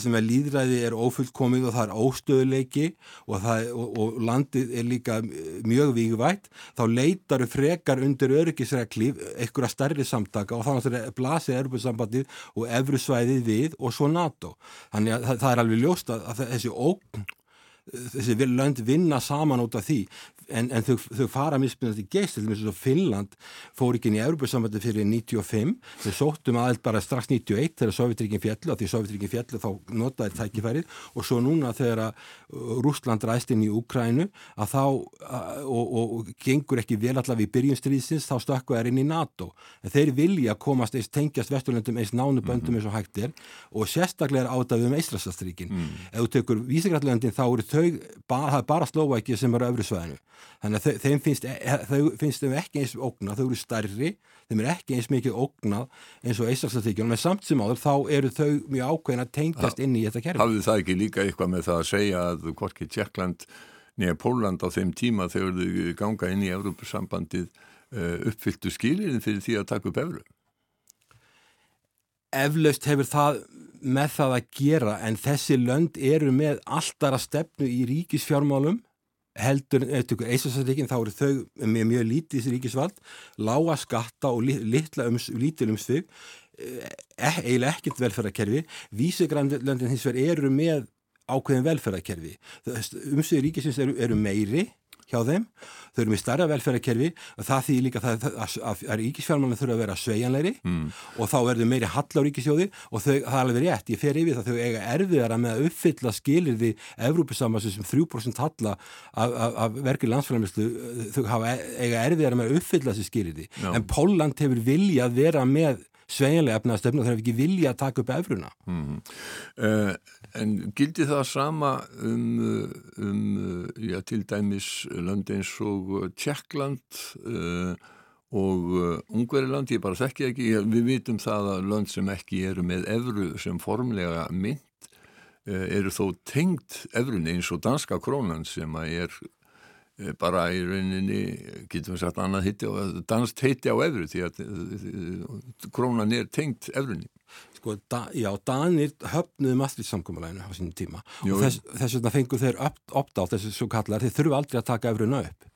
sem að líðræði er ófullkomið og það er óstöðuleiki og, það, og, og landið er líka mjög vígvægt þá leitar þau frekar undir öryggisreglíf einhverja starri samtaka og þannig að það blasir erbjörnsambandið og efrusvæðið við og svo NATO. Þannig að það, það er alveg ljóst að, að þessi ógn þessi lönd vinna saman út af því en, en þau, þau fara mismunandi geist þess að Finnland fór ekki inn í Európa-samvættu fyrir 95 þau sóttum aðeins bara strax 91 þegar Sovjetríkin fjallu og því Sovjetríkin fjallu þá notaði tækifærið. Og svo núna þegar uh, Rúsland ræst inn í Ukrænu að þá uh, og, og, og gengur ekki vel allavega í byrjunstríðsins þá stökku er inn í NATO. En þeir vilja komast eins tengjast vesturlöndum eins nánuböndum mm -hmm. eins og hægt er og sérstaklega er áttafið um Eistrasastríkin mm. ef þú tekur vísigrallöndin þá eru þau bara, bara Slovæki sem eru öfru sveðinu þannig að þeim finnst, e, þau finnst þau ekki eins ógnað, þau eru stærri þeim er ekki eins mikið ógnað eins og Íslandsartíkjum, en samt sem áður þá eru þau mjög ákveðin að tengjast inn í þetta kerfi. Hafðu það ekki líka eitthvað með það að segja að hvorki Tjekkland nýja Póland á þeim tíma þegar þau ganga inn í Európusambandið uh, uppfylltu skilirinn fyrir því að taka upp efru? Eflaust hefur það með það að gera en þessi lönd eru með alltara stefnu í ríkisfjármálum heldur, Íslandsríkin þá eru þau með mjög lítið ríkisvald lága skatta og ums, lítil umsvig eh, eiginlega ekkert velferðarkerfi. Vísugrænlöndin hins vegar eru með ákveðin velferðarkerfi. Umsvið ríkisins eru, eru meiri hjá þeim, þau eru með starra velferðarkerfi. Og það þýðir líka að, að, að, að ríkisfjármálunum þurfa að vera svejanleiri mm. og þá verður meiri hall á ríkisjóði og þau, það er alveg rétt, ég fer yfir það þau eiga erfiðara með að uppfylla skilir við Evrópusambansu sem 3% halla af verkið landsfjármálslu þau hafa, eiga erfiðara með að uppfylla þessi skilir því, en Póland hefur vilja að vera með svejanlega efnaðastöfnu og þeir hefur ekki vilja að taka upp efruna mm. uh, En gildi það sama um, um já, til dæmis lönd eins og Tjekkland uh, og uh, Ungveriland, ég bara þekki ekki, við vitum það að lönd sem ekki eru með efru sem formlega mynd eru þó tengt efrun eins og danska krónan sem að er bara í rauninni, getum við sagt annað hitti og danst heiti á efru því að uh, krónan er tengt efrunni sko, da, já, Danir höfnuðu maðursamkvæmuleginu á sínum tíma. Jú. og þess, þess vegna fengu þeir opt átt þessi svo kallar, þeir þurfu aldrei að taka efruðna upp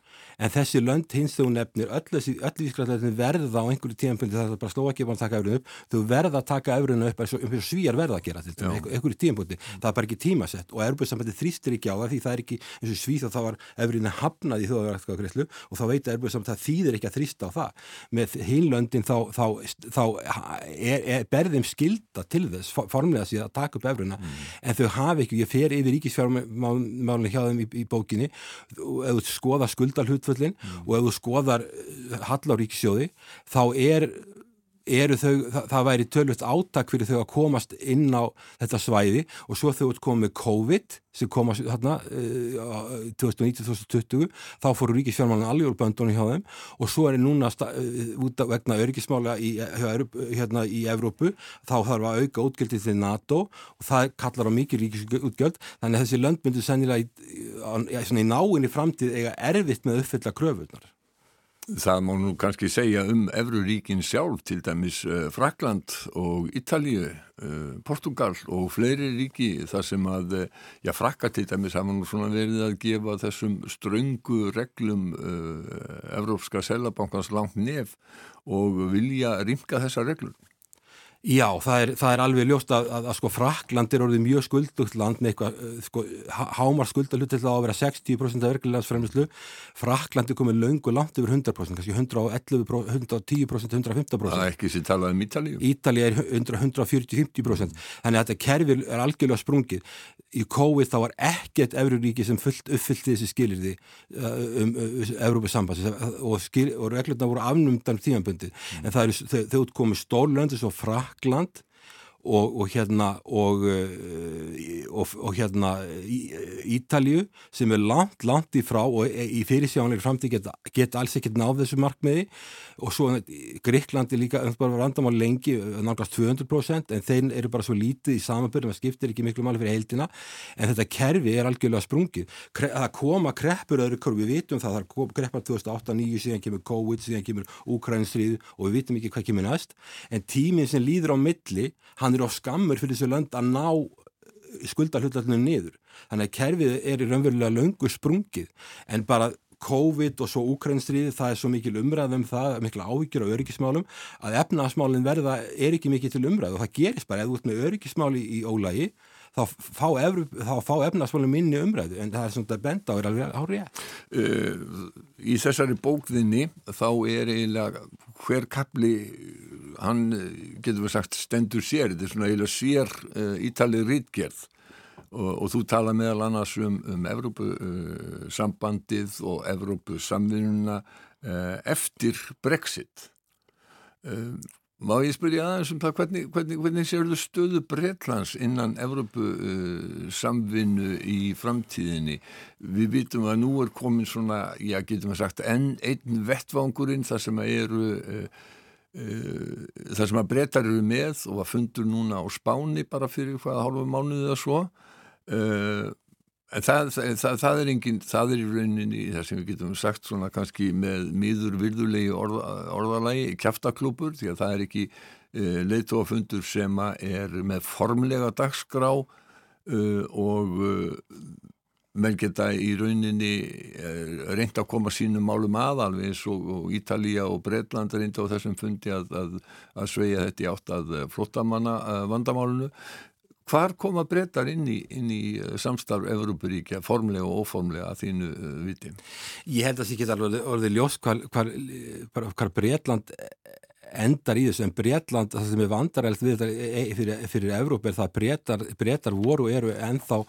en þessi lönd hins þú nefnir öll vískræðlega verða á einhverju tímanbili það er bara bara að taka efruðna upp þú verða að taka efruðna upp eins og svíjar verða að gera til einhverju tímanbili það er bara ekki tímasett og erbjörnsambandi þrýstir ekki á það því það er ekki eins og svíð þá var efruðna hafnað í þjóðaverðarskakrislu og þá veit erbjörnsambandi það þýðir ekki að þrýsta á það. Með hinlöndin þá, þá, þá er, er berðum skilda til þess formlega síðan að taka upp efruðna mm. en þau hafi ekki, ég fer yfir ríkisfjármálunni hjá þeim í, í bókinni. Og ef skuldalhutföllin mm. og ef þú skoðar Hallaríkisjóði þá er eru þau, það, það væri tölvöld átak fyrir þau að komast inn á þetta svæði og svo þau komið með COVID sem kom að þarna uh, 2019-2020 þá fóru ríkisfjármálun alveg úr böndunum hjá þeim og svo er núna uh, út af vegna örgismála í, hérna í Evrópu þá þarf að auka útgjöldið til NATO og það kallar á mikið ríkisútgjöld þannig að þessi lönd myndur sennilega í, í, í náinni framtíð eiga erfitt með að uppfylla kröfunar Það má nú kannski segja um Evruríkin sjálf, til dæmis uh, Frakland og Ítalíu, uh, Portugal og fleiri ríki þar sem að, uh, já Frakka til dæmis hafa nú svona verið að gefa þessum ströngu reglum Evrópska Selabankans langt nef og vilja rimka þessa reglur. Já, það er, það er alveg ljóst að, að, að sko Frakland er orðið mjög skuldugt land með eitthvað, eh, sko, hámar skuldalut til að vera 60% af verkefliðansfremlislu Frakland er komið laungu langt yfir 100%, kannski 111, 110%, 115%. Það er ekki sem talað um Ítalíu. Ítalíu er 140-50%, þannig að þetta kerfi er algjörlega sprungið. Í COVID þá var ekkert Euróríki sem fullt, uppfyllti þessi skilirði uh, um, um Európa-samband og, og reglurna voru afnumdan tímanbundi, mm. en þau, komið stórlöndis og Frakland Frakland og, og hérna og, uh, og, hérna Ítalju sem er langt, langt í frá og í fyrirsjánleiri framtíð geta, geta alls ekkert náð þessu markmiði. Og svo Greiklandi líka bara vandamál lengi, náttúrulega 200% en þeir eru bara svo lítið í samanbyrjum það skiptir ekki miklu máli fyrir heildina. En þetta kerfi er algjörlega sprungið. Það koma kreppur öðru korf, við vitum það það er kreppar 2008-2009 síðan kemur COVID, síðan kemur Úkrænstrið og við vitum ekki hvað kemur næst. En tíminn sem líður á milli hann er á skammur fyrir þessu lönd að ná eh, skuldarhutallinu niður. Þannig að kerfið er í raunverulega löngu sprungið. En bara COVID og svo Ukraínstríði, það er svo mikil umræðum það, mikla áhyggjur á öryggismálum að efnaðasmálinn verða er ekki mikil til umræð og það gerist bara, eða út með öryggismáli í ólægi, þá fá, fá efnaðasmálinn minni umræðu en það er svona að benda á er alveg árið uh, Í þessari bókðinni þá er eiginlega hver kapli hann getur við sagt stendur sér, þetta er svona eiginlega sér uh, ítalið rítgerð og, og þú tala meðal annars um, um Evrópusambandið uh, og Evrópusamvinnuna uh, eftir Brexit. Uh, Má ég spyrja aðeins um það hvernig, hvernig, hvernig séu þú stöðu Breitlands innan Evrópusamvinnu í framtíðinni? Við vitum að nú er komin svona, já getum við sagt enn einn vettvangurinn þar sem að eru uh, uh, þar sem að breytar eru með og að fundur núna á spáni bara fyrir hvaða hálfu mánuðið eða svo. Uh, það, það, það er engin, það er í rauninni það sem við getum sagt svona kannski með miður virðulegi orða, orðalagi kæftaklúpur því að það er ekki uh, leittóafundur sem er með formlega dagskrá uh, og menn geta í rauninni reynda að koma sínum málum að alveg eins og, og Ítalija og Breitland reynda á þessum fundi að, að, að sveia þetta í átt að flottamanna vandamálunu Hvar koma breytar inn í, inn í eh, samstarf Európaríkja, formlega og óformlega að þínu uh, viti? Ég held að það geta alveg orðið ljós hvar, hvar, hvar Breitland endar í þessu, en Breitland, það sem er vandarælt við þetta fyrir, fyrir Európa er það að breytar voru eru ennþá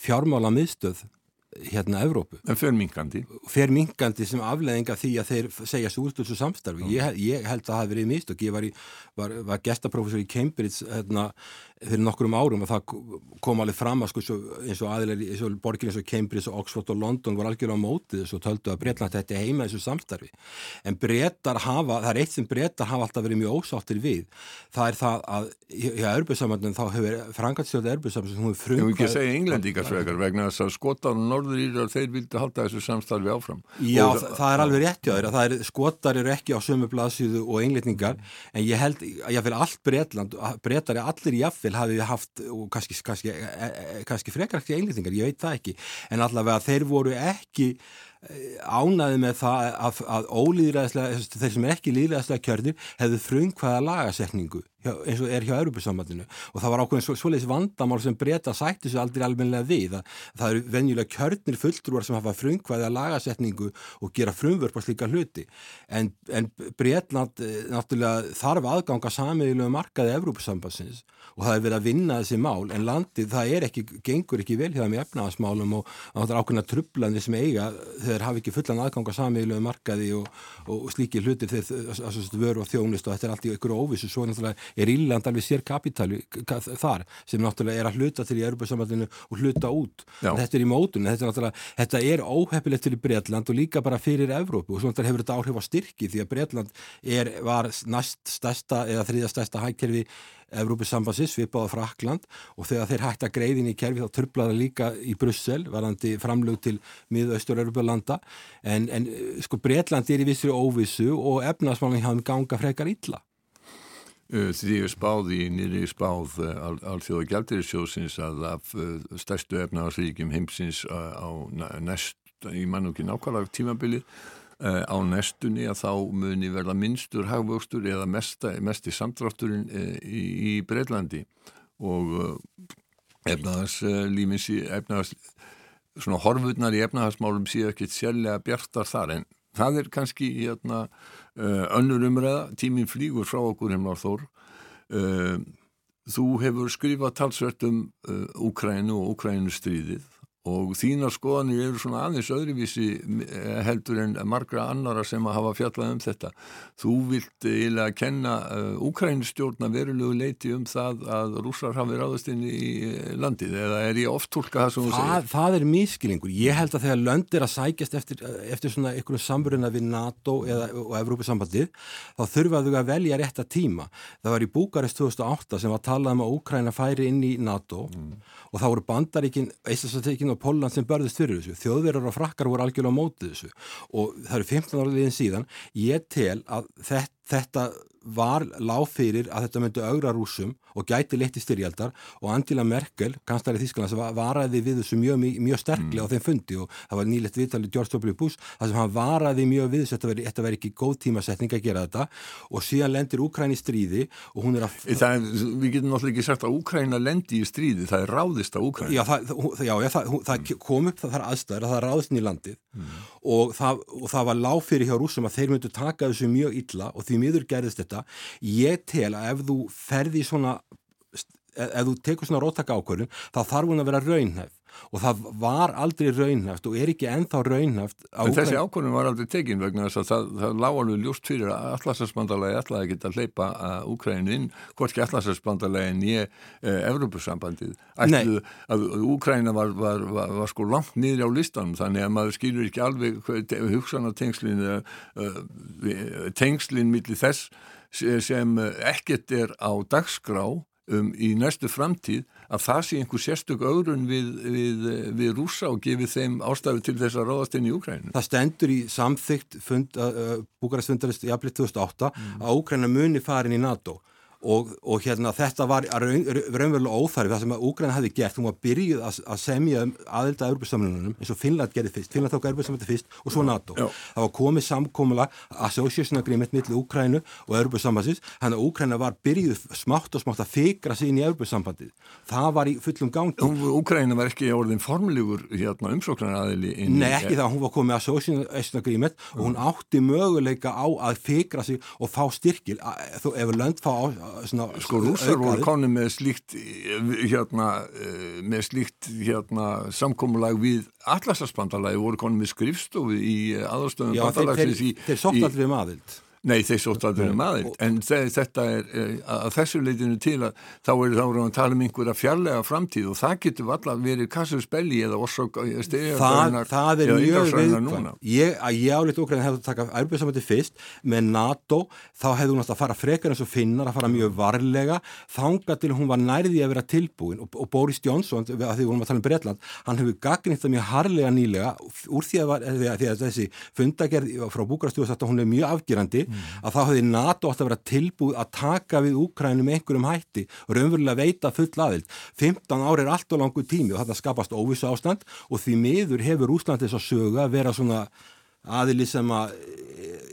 fjármála miðstöð hérna Evrópu. En fermingandi? Fermingandi sem afleðinga því að þeir segja svo út úr þessu samstarfi. Ég, ég held að það hafi verið mist og ég var, var, var gestaprofessor í Cambridge hérna, fyrir nokkrum árum og það kom alveg fram að sko eins og aðilar eins og borgir eins og Cambridge og Oxford og London var algjörlega á mótið þessu og töldu að Breitland þetta er heima þessu samstarfi. En breytar hafa, það er eitt sem breytar hafa alltaf verið mjög ósáttir við. Það er það að í Örbjörnsamöndum þá hefur frangatsjóða Örbjörnsamöndum hún frumkvæð... Ég vil ekki segja englendíkarsvegar vegna þess að skotar og norður írar þeir vildi halda þessu samstarfi áfram. Já, og það, er alveg rétt hjá þeirra. Það er skotar eru ekki á sömu blaðsíðu og englendingar en ég held, vil allt Breitland, breytar er allir í affil hafi haft og kannski, kannski, e, e, kannski frekar ekki einlýtingar, ég veit það ekki. En allavega þeir voru ekki ánaði með það að, að ólýðræðislega, þeir sem ekki líðræðislega kjörðir hefðu frumkvæða lagasetningu eins og er hjá Europasambandinu og það var ákveðin svo, svoleiðis vandamál sem breyta sætti svo aldrei almenlega við það, það eru venjulega kjörnir fulltrúar sem hafa frumkvæða lagasetningu og gera frumvörp á slíka hluti. En, en Breitland eh, náttúrulega þarf aðganga samiðilegu markaði Europasambansins og það er verið að vinna þessi mál en landið það er ekki, gengur ekki vel hjá það með efnaðasmálum og það er ákveðina trublandi sem eiga þeir hafi ekki fullan aðgang á samílegu markaði og, og slíki hlutir þeir vöru og þjónist og þetta er allt í ykkur óvissu. Svo náttúrulega er Írland alveg sér kapitali þar sem náttúrulega er að hluta til í Europasambandinu og hluta út. Þetta er í mótun, þetta er, þetta er óheppilegt fyrir Breitland og líka bara fyrir Evrópu. Og svo náttúrulega hefur þetta áhrif á styrki því að Breitland er, var næst stærsta eða þriðja stærsta hækkerfi Evrópusambansins svipaða Frakland og þegar þeir hægt að greiðin í kerfi þá törflaða líka í Brussel varandi framlög til miðaustur-Europalanda en, en sko Breitland er í vissri óvissu og efnaðsmálinn hafum ganga frekar illa. Því ég spáði í nýri spáð alþjóða gældirisjósins að af stærstu efnaðarsríkjum heimsins á næst, í mannúki nákvæmlega tímabilið Uh, á nestunni að þá muni verða minnstur hagvöxtur eða mesta, mest í samtrátturinn í, í Breitlandi og uh, efnaðarslímins efnaðars, svona horfurnar í efnaðarsmálum séu ekkert sérlega bjartar þar en það er kannski hérna, önnur umræða, tíminn flýgur frá okkur heimlar þór. Þú hefur skrifað talsvert um Úkrænu og Úkrænu stríðið og þínar skoðanir eru svona aðeins öðruvísi eh, heldur en margra annara sem að hafa fjallað um þetta. Þú vilt eiginlega kenna uh, Úkrænistjórna verulegu leiti um það að rússar hafi ráðast inn í eh, landið eða er ég oft tólka það sem þú segir? Það er miskilingur. Ég held að þegar lönd er að sækjast eftir, eftir svona einhvern samverðina við NATO eða, og Evrópusambandið þá þurfaðu að velja rétta tíma. Það var í Búkarest 2008 sem var talað um að Úkræna færi inn í NATO mm. Og þá voru bandaríkin, Íslandsateikin og Pólland sem börðist fyrir þessu. Þjóðverðar og frakkar voru algjörlega á mótið þessu og það eru 15 áriðin síðan. Ég tel að þetta, þetta var lág fyrir að þetta myndi augra rúsum og gæti leitt í styrjaldar og Angela Merkel, kanslari Þísklands varaði við þessu mjög, mjög sterklega mm. á þeim fundi og það var nýlegt viðtalið George W. Bush þar sem hann varaði mjög við þess að þetta veri ekki góð tímasetning að gera þetta og síðan lendir Úkræn í stríði og hún er að... Það, við getum náttúrulega ekki sagt að Úkræna lendi í stríði, það er ráðist á Úkræn. Já, það, já, það, það mm. kom upp það þar aðstæður að það ráðist inn í landið mm. Og, og það var lág fyrir hjá rúsum að þeir myndu taka þessu mjög illa og því miður gerðist þetta. Ég tel að ef þú ferði svona ef þú tekur svona róttaka ákvörðun þá þarf hún að vera raunhæf. Og það var aldrei raunhæft og er ekki ennþá raunhæft En þessi ákvörðun var aldrei tekin vegna þess að það, það lág alveg ljúst fyrir að allarsætsbandalagi ætlaði að geta að hleypa Úkrænu inn, hvorki ég eh, Evrópussambandið ætluð að Úkræna var, var, var, var sko langt niður á listanum þannig að maður skilur ekki alveg hugsan á tengslinn uh, tengslinn millir þess sem ekkert er á dagskrá um, í næstu framtíð að það sé einhver sérstök öðrun við, við, við rúsa og gefið þeim ástafi til þess að ráðast inn í Úkræninu. Það stendur í samþygt fund, uh, Búkarestfundarist í april 2008 mm. að Úkræna muni farin í NATO og, og hérna þetta var raun, raunverulega óþarfi það sem að Úgræn hefði gert, hún var byrjuð að, að semja um aðelda Európa-samlunum eins og Finnland gerði fyrst, Finnland tók Európa-samlunum fyrst og svo NATO. Já. Það var komið samkómula association agreement millir Úgrænu og Európa-sambansins, hann að Úgræna var byrjuð smátt og smátt að fikra sig inn í Európa-sambandið. Það var í fullum gangi. Úgræna var ekki orðin formlegur hérna, umsóknar aðili Nei, ekki það, hún var komið association agreement og hún átti möguleika á að fikra sig og fá styrkil ef lönd fá svona, sko rúsar voru konni með slíkt hérna með slíkt hérna samkómulag við allarsarspandalagi voru konni með skrifstofu í aðastöðum bandalagsins í... Þeir sótt allir um aðild Nei, þeir sótt aldrei um aðeins, en þetta er eh, að þessu leitinu til að þá er það að tala um einhverja fjarlæga framtíð og það getur alltaf verið kassurspelli eða orsök stegarfræðinar það, er mjög viðkvæm ég, að ég álít okkur en hefði taka erbjörnsamöndi fyrst með NATO þá hefði hún að fara frekar eins og finnar að fara mjög varlega þanga til hún var nærði að vera tilbúin og, og Boris Johnson, því við vorum að tala um Breitland hann hefur gagnýtt það mjög harlega nýlega er mm. að þá hefði NATO átt að vera tilbúið að taka við Úkrænum einhverjum hætti og raunverulega veita full aðild. 15 ári er allt og langu tími og þetta skapast óvissu ástand og því miður hefur Úsland þess að söga að vera svona aðili sem að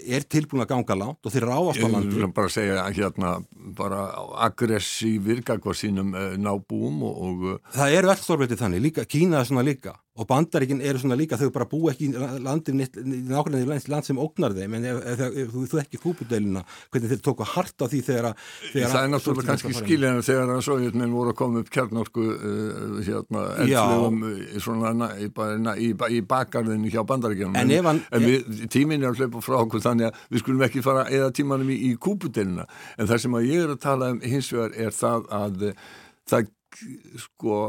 er tilbúin að ganga lánt og þeir ráast á landi. Ég vil bara segja hérna bara aggressífir kakvað sínum uh, nábúum og, og... Það eru allt stórveitið þannig, líka, Kína er svona líka og bandaríkinn eru svona líka þau bara bú ekki í landin nákvæmlega í land, land sem ógnar þeim. En ef, ef, ef, þú, þú ekki kúpudelina hvernig þeir tóku hart á því þegar að Það er náttúrulega kannski skiljaðan þegar að sovjetmenn voru að koma upp kjarnorku uh, hérna, eldflugum uh, svona í, í, í bakgarðinu hjá bandaríkjum en, en, en við, tímin er að hlaupa frá okkur þannig að við skulum ekki fara eða tímanum í, í kúpudelina en það sem að ég er að tala um hins vegar er það að það sko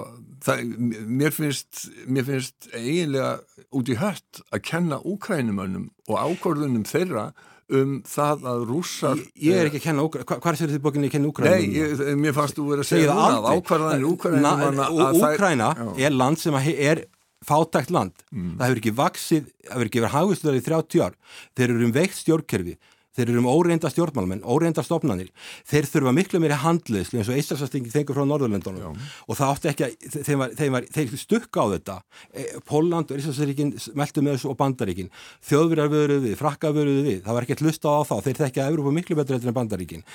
það, mér finnst mér finnst eiginlega út í hött að kenna úkrænumönnum og ákvörðunum þeirra um það að rússar Ég, ég er ekki að kenna úkrænumönnum, hvað er þetta bókinni að kenna úkrænumönnum? Nei, ég, mér fannst þú verið að segja núna að ákvörðanir úkrænumönnum Úkræna er land sem er fátækt land, mm. það hefur ekki vaksið, það hefur ekki verið hagustöðar í 30 ár. Þeir eru um veikt stjórnkerfi þeir eru um óreinda stjórnmálmenn, óreinda stofnanir. Þeir þurfa miklu meiri handliðsli eins og Íslandsastingi þengur frá Norðurlöndunum. Og það átti ekki að, þeim var, þeim var, þeir stukka á þetta. E, Póland og Íslandsastingi meldu með þessu og Bandaríkin. Þjóðverjar vöruð við, frakka vöruð við. Það var ekki að hlusta á þá, þeir þekkja Európa miklu betur en Bandaríkin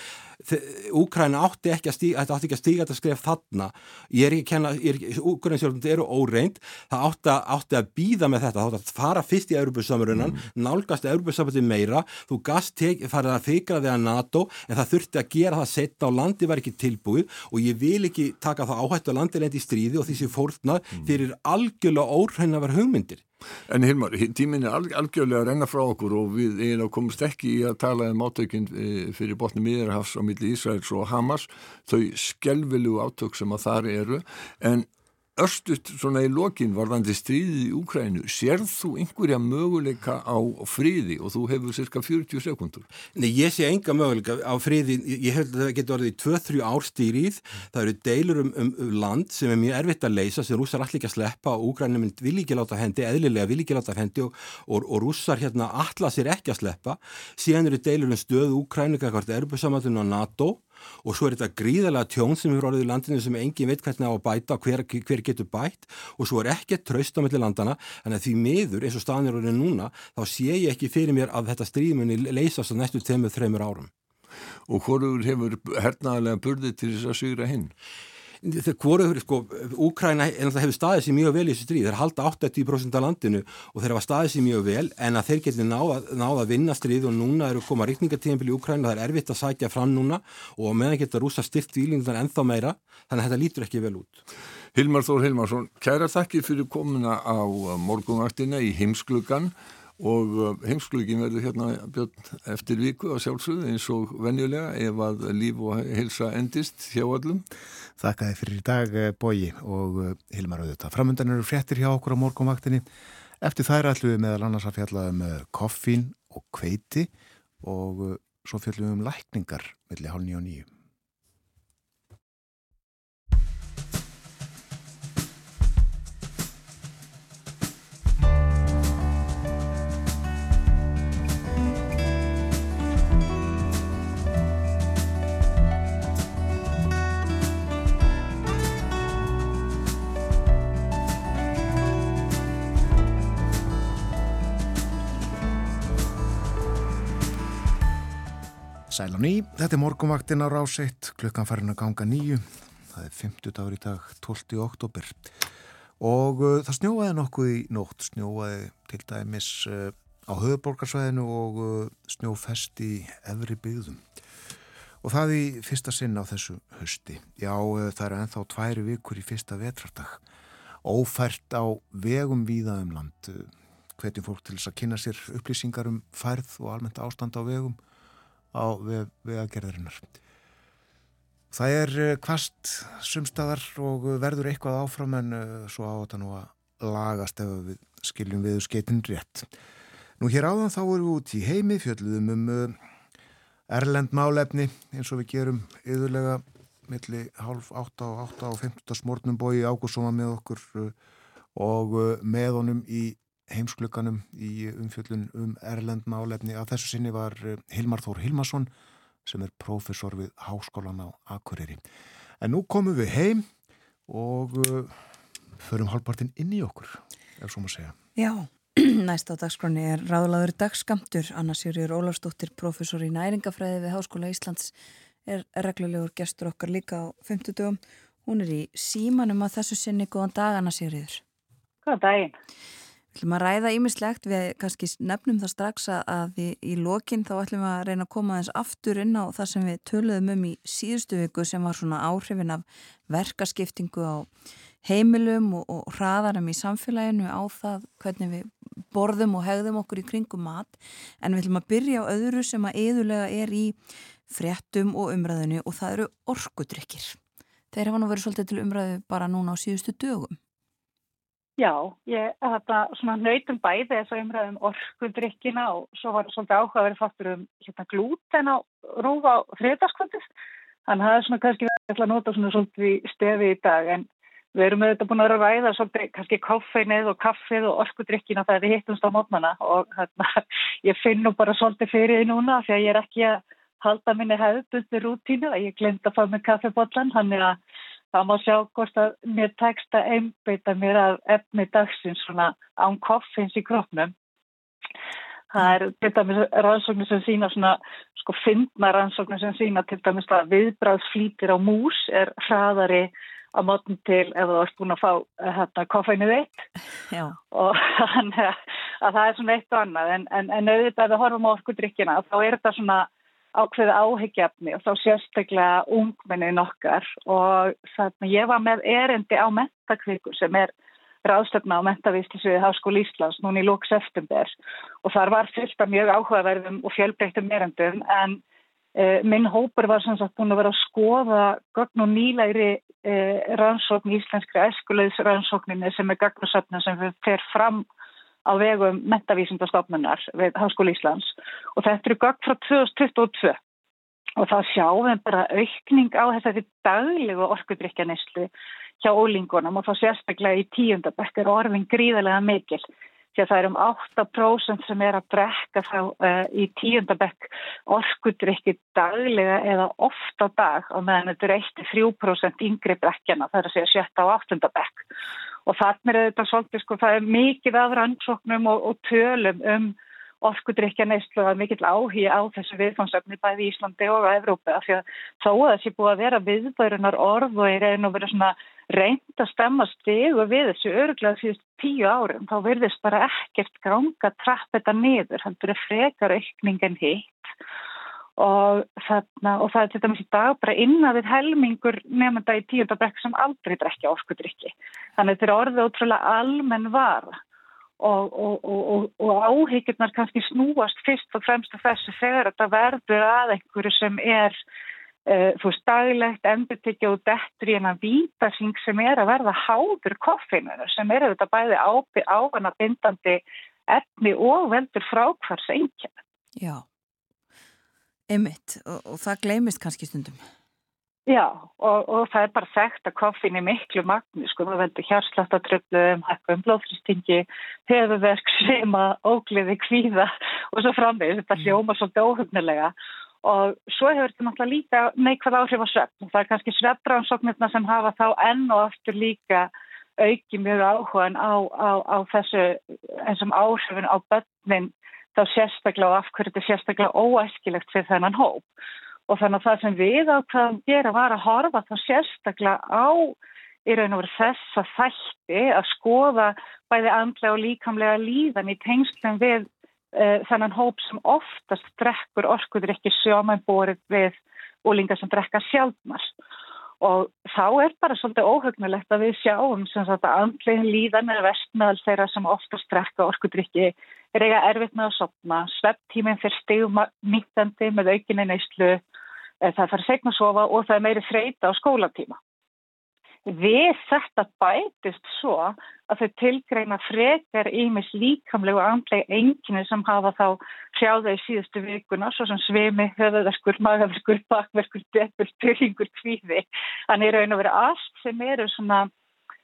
Úkræna átti ekki að stíga, átti ekki að stíga þetta skref þarna. Ég er ekki að kenna, Úkræna eru óreind, það átti átti að býða með þetta, það átti að fara fyrst í Európa-samrunnan, mm. nálgast Európa-samrunnan meira, þú gast farið að fikra þig að NATO, en það þurfti að gera það setna og landi var ekki tilbúið. Og ég vil ekki taka það áhættu að landi lendi í stríði og því sem fórnað mm. fyrir algjörlega óræna var hugmyndir En Hilmar, tímin er algjörlega að renna frá okkur og við eiginlega komumst ekki í að tala um átökinn e, fyrir botni miðarhafs á milli Ísraels og Hamas, þau skjálfilu átök sem að þar eru, en Örstut svona í lokin varðandi stríðið í Úkrænu, sérð þú einhverja möguleika á fríði og þú hefur cirka 40 sekundur? Nei, ég sé enga möguleika á fríði, ég held að það getur orðið í 2-3 árstýrið, það eru deilur um, um, um land sem er mjög erfitt að leysa, sem rússar allir ekki að sleppa og Úkrænu mynd vil ekki láta hendi, eðlilega vil ekki láta hendi og, og, og rússar hérna allar sér ekki að sleppa, síðan eru deilur um stöðu Úkrænu, hvert er uppsamöndun á NATO og svo er þetta gríðalega tjón sem eru orðið í landinu sem engin veit hvernig á að bæta hver, hver getur bætt og svo er ekkert tröst á melli landana en því miður eins og staðnir orðinu núna þá sé ég ekki fyrir mér að þetta stríðmunni leysast á næstu tveimur, þreimur árum. Og hvorur hefur hernaðlega burðið til þess að sygra hinn? Þegar hvorur, sko, Úkræna hefur staðið sér mjög vel í þessu stríð, þeir halda 80% af landinu og þeir hafa staðið sér mjög vel en að þeir geti náða, náða að vinna stríð og núna eru koma rikningatíðanbili í Úkræna, það er erfitt að sækja fram núna og meðan geta rúsa styrt výlingan ennþá meira, þannig að þetta lítur ekki vel út. Hilmar Þór Hilmarsson, kæra þakki fyrir komuna á morgunvaktina í heimsklugan og uh, heimsklugin verður hérna björn, eftir viku á sjálfsögðu eins og venjulega ef að líf og heilsa endist hjá allum. Þakka þið fyrir í dag eh, bóji og uh, Hilmar auðvitað. Framöndan eru fréttir hjá okkur á morgunvaktinni. Eftir þær ætlum við meðal annars að fjalla um uh, koffín og kveiti og svo fjallum við um lækningar melli hálf nýju og nýju. Sæl á ný, þetta er morgumvaktin á ráseitt, klukkan farin að ganga nýju, það er 50 dagur í dag, 12. oktober og uh, það snjóaði nokkuð í nótt, snjóaði til dæmis uh, á höfuborgarsvæðinu og uh, snjófest í efri byggðum. Og það í fyrsta sinn á þessu hösti. Já, uh, það eru enþá tværi vikur í fyrsta vetrardag, ófært á vegum víða um land, hvetjum fólk til þess að kynna sér upplýsingar um færð og almennt ástand á vegum á vegagerðarinnar. Það er kvast eh, sumstaðar og verður eitthvað áfram en eh, svo á þetta nú að lagast ef við skiljum við skeitin rétt. Nú hér áðan þá erum við út í heimi, fjöldluðum um eh, erlend málefni eins og við gerum yðurlega milli half 8 og 8 og 15 smórnum bói ágúrsóma með okkur og með honum í heimsklukkanum í umfjöllun um Erlend málefni að þessu sinni var eh, Hilmar Þór Hilmarsson sem er profesor við Háskólan á Akureyri. En nú komum við heim og uh, förum halvpartin inn í okkur, ef svo maður segja. Já, næst á dagskroni er ráðlaður dagskamtur. Anna Sýrjur Ólafsdóttir, profesor í næringafræði við Háskóla Íslands, er reglulegur gestur okkar líka á 50 dögum. Hún er í símanum að þessu sinni. Góðan dag, Anna Sýrjur. Góðan daginn. Ætlum að ræða ímislegt, við kannski nefnum það strax að í, í lokin þá ætlum að reyna að koma aðeins aftur inn á það sem við töluðum um í síðustu viku sem var svona áhrifin af verkaskiptingu á heimilum og, og hraðarum í samfélaginu á það hvernig við borðum og hegðum okkur í kringum mat en við ætlum að byrja á öðru sem að eðulega er í fréttum og umræðinu og það eru orkudrykkir. Þeir hafa nú verið svolítið til umræðu bara núna á síðustu dögum. Já, ég nautum bæði þess að umræðum orkundrykkina og svo var svolítið áhugaverið fattur um hérna glúten á rúfa á þriðdaskvöldist. Þannig að það er svona kannski verið að nota svona svolítið stefi í dag en við erum auðvitað búin að ræða svolítið kannski koffeinið og kaffið og orkundrykkina þegar við hittumst á mótnana og hérna ég finn nú bara svolítið fyrir því núna því að ég er ekki að halda minni hefðbundir rútínu að ég glemt að fá mig kaffibotlan, hann er að Það má sjá hvort að mér tekst að einbeita mér að efni dagsins svona án koffins í kroppnum. Það er til dæmis rannsóknir sem sína svona, sko, fyndna rannsóknir sem sína til dæmis að viðbráðsflýtir á mús er hraðari á mótn til ef þú ert búin að fá hérna koffeinu þitt. Og þannig að það er svona eitt og annað. En, en, en auðvitað ef við horfum á orkudrykkina þá er þetta svona ákveði áhyggjafni og þá sérstaklega ungmennin okkar. Og þannig að ég var með erendi á mentakvíku sem er ráðstöfna á mentavíslisviði Háskóli Íslands núni í lóks eftirber og þar var fylgt af mjög áhugaverðum og fjölbreyttum erendum en e, minn hópur var sem sagt búin að vera að skoða gögn og nýlæri e, rannsókn íslenskri eskulegs rannsókninni sem er gagnusöfna sem fer fram á vegum mentavísindastofnunar við Háskóli Íslands. Og þetta eru gögn frá 2022 og þá sjáum við bara aukning á þessari daglegu orkudrykjanislu hjá ólingunum og þá sérstaklega í tíundabekk er orðin gríðarlega mikil. Því að það er um 8% sem er að brekka þá uh, í tíundabekk orkudrykki daglega eða ofta dag. Og meðan þetta er 1-3% yngri brekkjana það er að segja sjötta á áttundabekk og þannig er þetta svolítið sko, það er mikið af rannsóknum og, og tölum um orkudrykja neistlu að mikill áhí á þessu viðfánsöfni bæði Íslandi og Evrópa af því að þó að þessi búið að vera viðbærunar orð og er einu að vera svona reynd að stemma stegu við þessu öruglega síðust tíu árum þá verðist bara ekkert ganga trapp þetta niður, þannig að það er frekar aukning en hitt og, þarna, og það er til dæmis í dag bara innan við helmingur nefnda í tíundabrekk sem aldrei drekja orkudrykki. Þannig þetta er orðið ótrúlega almenn var og, og, og áhyggjurnar kannski snúast fyrst og fremst af þessu þegar þetta verður að einhverju sem er uh, þú veist daglegt endurtikja og dettur í enan vítasing sem er að verða háður koffinu sem eru þetta bæði áfana bindandi efni og veldur frákvars einnkjörn. Já. Emitt og, og það gleymist kannski stundum. Já og, og það er bara þekkt að koffin er miklu magni sko, það veldur hjarsláttartröflum, hækkum blóðfristingi, höfuverk, svima, ógliði, kvíða og svo framvegis, þetta mm. hljóma svolítið óhugnilega og svo hefur þetta náttúrulega líka neikvæð áhrif á svefn það er kannski svefnbránsóknirna sem hafa þá enn og aftur líka auki mjög áhugan á, á, á þessu eins og áhrifin á börnin þá sérstaklega og af hverju þetta er sérstaklega óæskilegt fyrir þennan hóp. Og þannig að það sem við ákvaðum gera var að horfa þá sérstaklega á í raun og veru þessa þætti að skoða bæði andlega og líkamlega líðan í tengslum við uh, þennan hóp sem oftast drekkur orkuður ekki sjóman borið við úlingar sem drekka sjálfnast og þá er bara svolítið óhugnulegt að við sjáum sem sagt að andlegin líðan er vestmeðal þeirra sem oftast drekka orkudrykki er eiga erfitt með að sopna, svepptíminn fyrir stegum nýttandi með aukinni neyslu, eh, það fara segna að sofa og það er meiri þreita á skólatíma. Við þetta bætist svo að þau tilgreina frekar ímis líkamlegu andlega enginni sem hafa þá hrjáða í síðustu vikuna, svo sem svimi, höfðaðarskur, magaverkur, bakverkur, deppur, byrjingur, kvíði. Þannig er raun að vera allt sem eru svona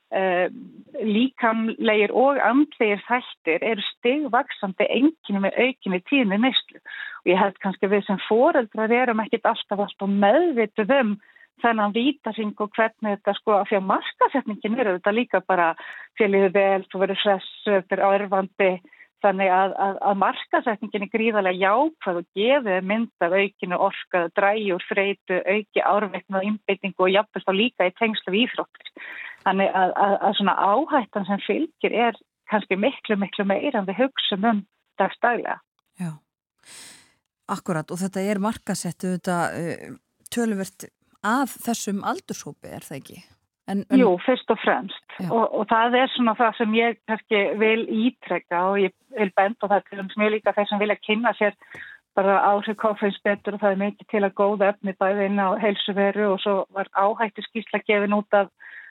líkamlegir og andlegir þættir eru stegvaksandi enginni með aukinni tíðni neyslu. Og ég held kannski við sem foreldrar erum ekkit alltaf alltaf meðvituð um þennan vítaring og hvernig þetta sko að fyrir markasetningin eru þetta líka bara fjöliðu vel, þú verður hressu, fyrir árvandi þannig að, að, að markasetningin er gríðarlega jákvæð og gefið myndað aukinu orkað, dræjur, freytu, auki árveikna, innbyttingu og jafnveg þá líka í tengslu íþróttir. Þannig að, að svona áhættan sem fylgir er kannski miklu, miklu meira en við hugsaum um dagstælega. Já, akkurat og þetta er markasettu þetta uh, töluvert af þessum aldurshópi, er það ekki? En, en... Jú, fyrst og fremst og, og það er svona það sem ég kannski vil ítrekka og ég vil benda það til sem ég líka þeir sem vilja kynna sér bara áhrif kofeins betur og það er mikið til að góða efni bæði inn á heilsuveru og svo var áhættu skýrsla gefin út af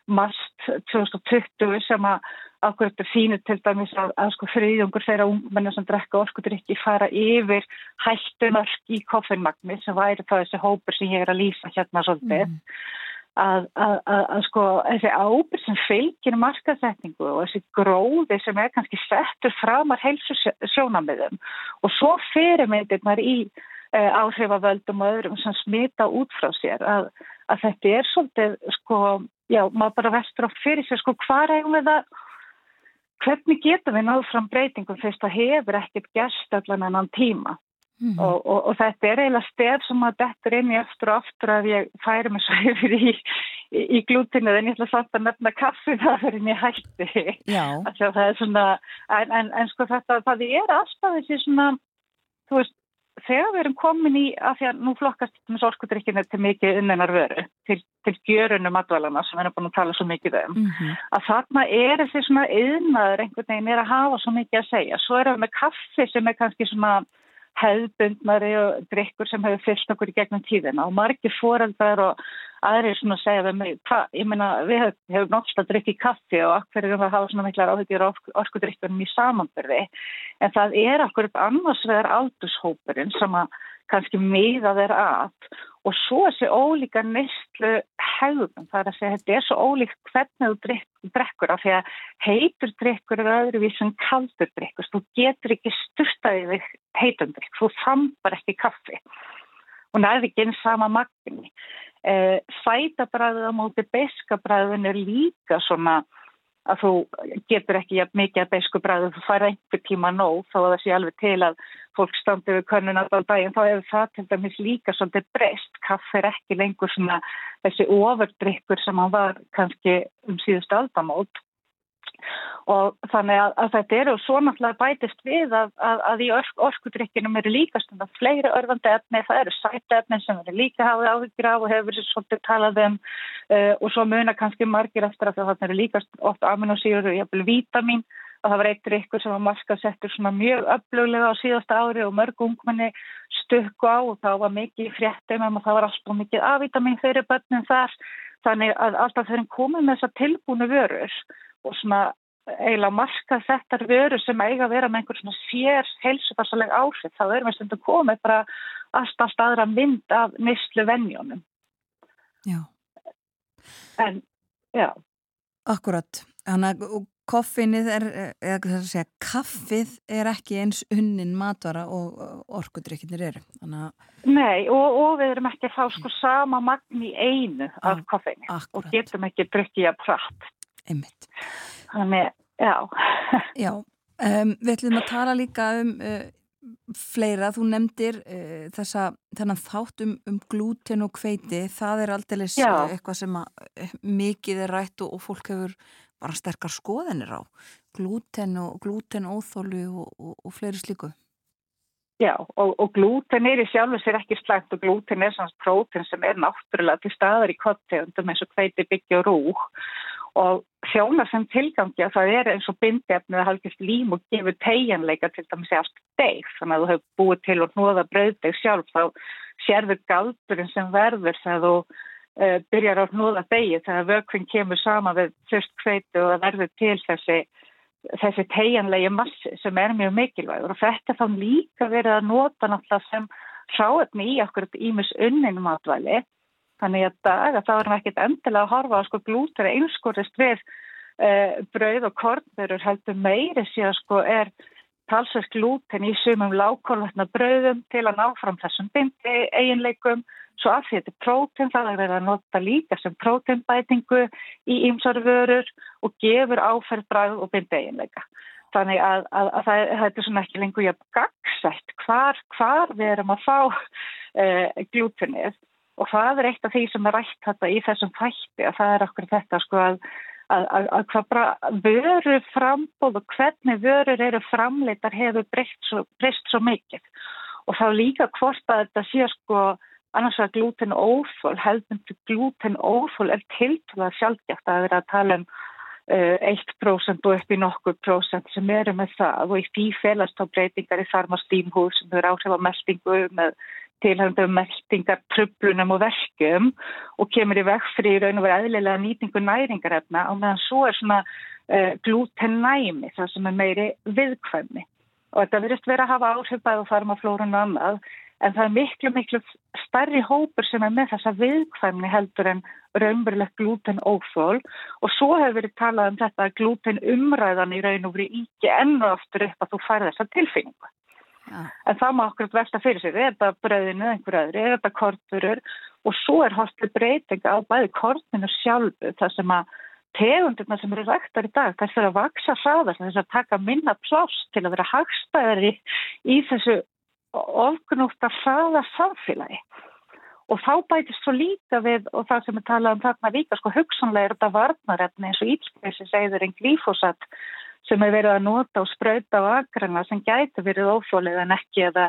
mast 2020 sem að ákveður þetta fínu til dæmis að, að sko friðjungur þeirra ungmennar sem drekka orkudrykki fara yfir hættumörk í koffeinmagni sem væri það þessi hópur sem ég er að lýsa hérna svolítið mm. að, að, að sko þessi ábyrg sem fylgir markasetningu og þessi gróði sem er kannski settur framar heilsu sjónamiðum og svo fyrirmyndirnar í uh, áhrifavöldum og öðrum sem smita út frá sér að þetta er svolítið sko, já, maður bara vestur á fyrir sér sko hvað er við það hvernig getum við náð fram breytingum? Fyrst að hefur ekkert gæst allan enn tíma. Mm -hmm. og, og, og þetta er eiginlega stef sem að þetta er inn í eftir og aftur að ég færi mig svo yfir í, í, í glútinu en ég ætla samt að nefna kaffin að er inn í hætti það er svona en, en, en sko þetta það er aðstæðið því svona þú veist þegar við erum komin í, af því að nú flokkast með sorskudrykkinu til mikið unnenar vöru, til, til gjörunum matvalana sem við erum búin að tala svo mikið um, mm -hmm. að þarna er þessi svona yðnaður einhvern veginn er að hafa svo mikið að segja. Svo erum við með kaffi sem er kannski svona hefðbundnari og drikkur sem hefur fyllt okkur í gegnum tíðina. Og margir foreldrar og aðrir svona segja við mig, ég meina við hefum hef náttúrulega í kaffi og akkur erum við að hafa svona miklar áhugir orkudrikkunum í samanbyrði en það er akkur annars vegar aldurshópurinn sem að kannski miða þeir að og svo þessi ólíka nýstlu hegðum, það er að segja þetta er svo ólíkt hvernig þú drekkur af því að heitur drekkur er öðruvís en kaldur drekkur, þú getur ekki styrtaðið þig heitum drikk, þú þambar ekki kaffi. Og nærði ekki einn sama magni. Eh, Sætabræðið á móti beskabræðin er líka svona að þú getur ekki mikið að beisku bræðu, þú fær einhver tíma nóg þá að það sé alveg til að fólk standi við könnun alltaf daginn, þá hefur það til dæmis líka svolítið breyst, kaff er ekki lengur svona þessi ofurdrykkur sem hann var kannski um síðust aldamót og þannig að, að þetta eru svo náttúrulega bætist við að, að, að í ork, orkudrykkinum eru líka að fleiri örfandi efni, það eru sæta efni sem eru líka hafið áhyggjur af og hefur verið svolítið talað um uh, og svo muna kannski margir eftir að það eru líka ofta aminosýrur og jæfnvel vítamin og það var eitt drykkur sem var markasettur svona mjög öfluglega á síðasta ári og mörg ungmenni stökku á og þá var mikið fréttum um að það var alltaf mikið A-vitamin fyrir börnum þar. Þannig að alltaf þeirrin komið með þessa tilbúinu vörur og svona eiginlega marka þetta vöru sem eiga að vera með einhver svona sér heilsufarsaleg áhrif, þá erum við stundum komið bara alltaf staðra mynd af nýstlu vennjónum. Já. En, já. Akkurat. Þannig að koffinnið er, eða þess að segja, kaffið er ekki eins unnin matvara og orkudrykkinir eru. Að... Nei, og, og við erum ekki að fá sko sama magn í einu af koffinni og getum ekki að pratt. Einmitt. Þannig, já. já, um, við ætlum að tala líka um uh, fleira. Þú nefndir uh, þessa, þennan þátt um, um glúten og kveiti. Það er aldrei eitthvað sem að, uh, mikið er rætt og, og fólk hefur bara sterkar skoðanir á. Glúten og glútenóþólu og, og, og fleiri slíku. Já, og, og glúten er í sjálfu sér ekki slægt og glúten er svona prótin sem er náttúrulega til staðar í kottegundum eins og kveiti byggja og rúg og þjóna sem tilgangi að það er eins og bindefnið að halkist lím og gefur tegjanleika til dæmis eftir deg þannig að þú hefur búið til og nóða bröðdeg sjálf þá sérður galdurinn sem verður þegar þú uh, byrjar á nóða degi þegar vökvinn kemur sama við fyrst kveitu og það verður til þessi, þessi tegjanlegi massi sem er mjög mikilvægur. Og þetta þá líka verið að nota náttúrulega sem sáöfni í okkur ímis unninum átvæli Þannig að dag að þá erum við ekkit endilega að horfa á sko glútur einskorist við uh, brauð og kornverur heldur meiri síðan sko er talsveit glúten í sumum lágkólvetna brauðum til að ná fram þessum bindi eiginleikum svo af því þetta er prótein það er verið að nota líka sem próteinbætingu í ýmsarvörur og gefur áferð bræð og bindi eiginleika. Þannig að, að, að það, þetta er svona ekki lengur jafn gagsætt hvar, hvar við erum að fá uh, glútenið og það er eitt af því sem er rætt þetta í þessum fætti að það er okkur þetta sko að, að, að, að hvað bara vöru frambóð og hvernig vörur eru framleitar hefur breyst svo, svo mikið. Og þá líka hvort að þetta sé sko annars að glúten ófól, heldur glúten ófól er tiltúlega sjálfgeft að vera að tala um uh, 1% og upp í nokkur prosent sem eru með það. Og í því felast á breytingar í þarmastímhúð sem eru áhrif á meldingu með tilhægndum meldingar, tröflunum og verkum og kemur í vegfri í raun og verið eðlilega nýtingu næringarefna og meðan svo er svona uh, glútennæmi, það sem er meiri viðkvæmni. Og þetta verist verið að hafa áhrif bæð og farmaflórun og annað, en það er miklu, miklu starri hópur sem er með þessa viðkvæmni heldur en raunverulegt glúten ófól og svo hefur verið talað um þetta glúten umræðan í raun og verið ekki ennu aftur upp að þú fær þessa tilfinningu. Ja. En það má okkur velta fyrir sig, er þetta bröðinu einhver öðru, er þetta korturur og svo er hortið breyting á bæði kortinu sjálfu þar sem að tegundirna sem eru ræktar í dag þess að vaksa hraðast, þess að taka minna pláss til að vera hagstæðari í þessu ofgnústa hraða samfélagi. Og þá bætist svo líka við og það sem við talaðum þarna líka sko hugsanlega er þetta varnarefni eins og ílspeysi segður en glífosat sem er verið að nota og spröyta á agrana sem gæti verið ófólið en ekki eða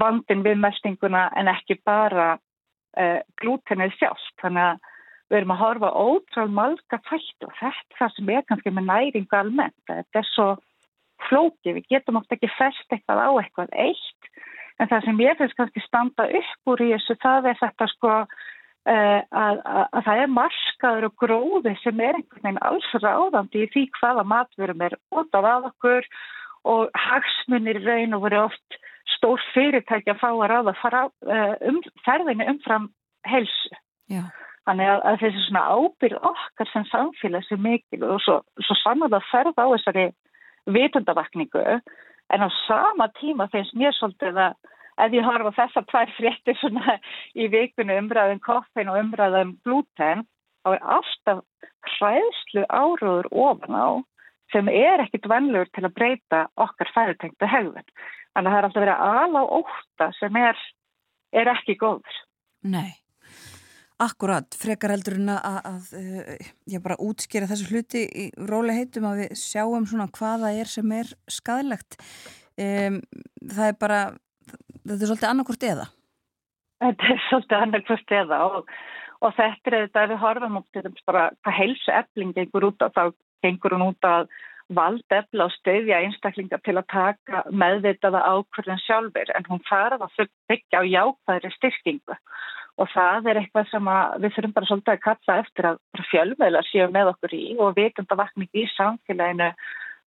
vandin við mestinguna en ekki bara uh, glútenið sjálft. Þannig að við erum að horfa ótrál malga fætt og þetta það sem er kannski með næringu almennt. Þetta er svo flóki, við getum oft ekki fest eitthvað á eitthvað eitt. En það sem ég finnst kannski standa upp úr í þessu það er þetta sko að, að, að það er marskaður og gróði sem er einhvern veginn alls ráðandi í því hvaða matverum er út af að okkur og hagsmunir raun og voru oft stór fyrirtæki að fá að ráða fara, uh, um, ferðinu umfram helsu. Já. Þannig að, að þessi svona ábyrð okkar sem samfélag sem mikil og svo, svo saman að ferða á þessari vitundavakningu en á sama tíma finnst mér svolítið að ef ég horfa þessar tvær fréttir svona í vikunni umræðum koffin og umræðum glúten þá er alltaf hræðslu áróður ofan á sem er ekkit vennlur til að breyta okkar fæðutengtu hegðun. Þannig að það er alltaf verið að ala óta sem er, er ekki góður. Nei, akkurat, frekar heldur en að, að, að eh, ég bara útskýra þessu hluti í róli heitum að við sjáum svona hvaða er sem er skadilegt. Um, það er bara þetta er svolítið annarkvort eða. Þetta er svolítið annarkvort eða og, og þetta er þetta að við horfum út til þess bara hvað heilsu efling gengur út og þá gengur hún út að vald efla og stöðja einstaklingar til að taka meðvitaða ákvörðin sjálfur en hún farað að byggja á jákvæðri styrkingu. Og það er eitthvað sem við þurfum bara svolítið að kalla eftir að fjölveila séu með okkur í og vitundavakning í samfélaginu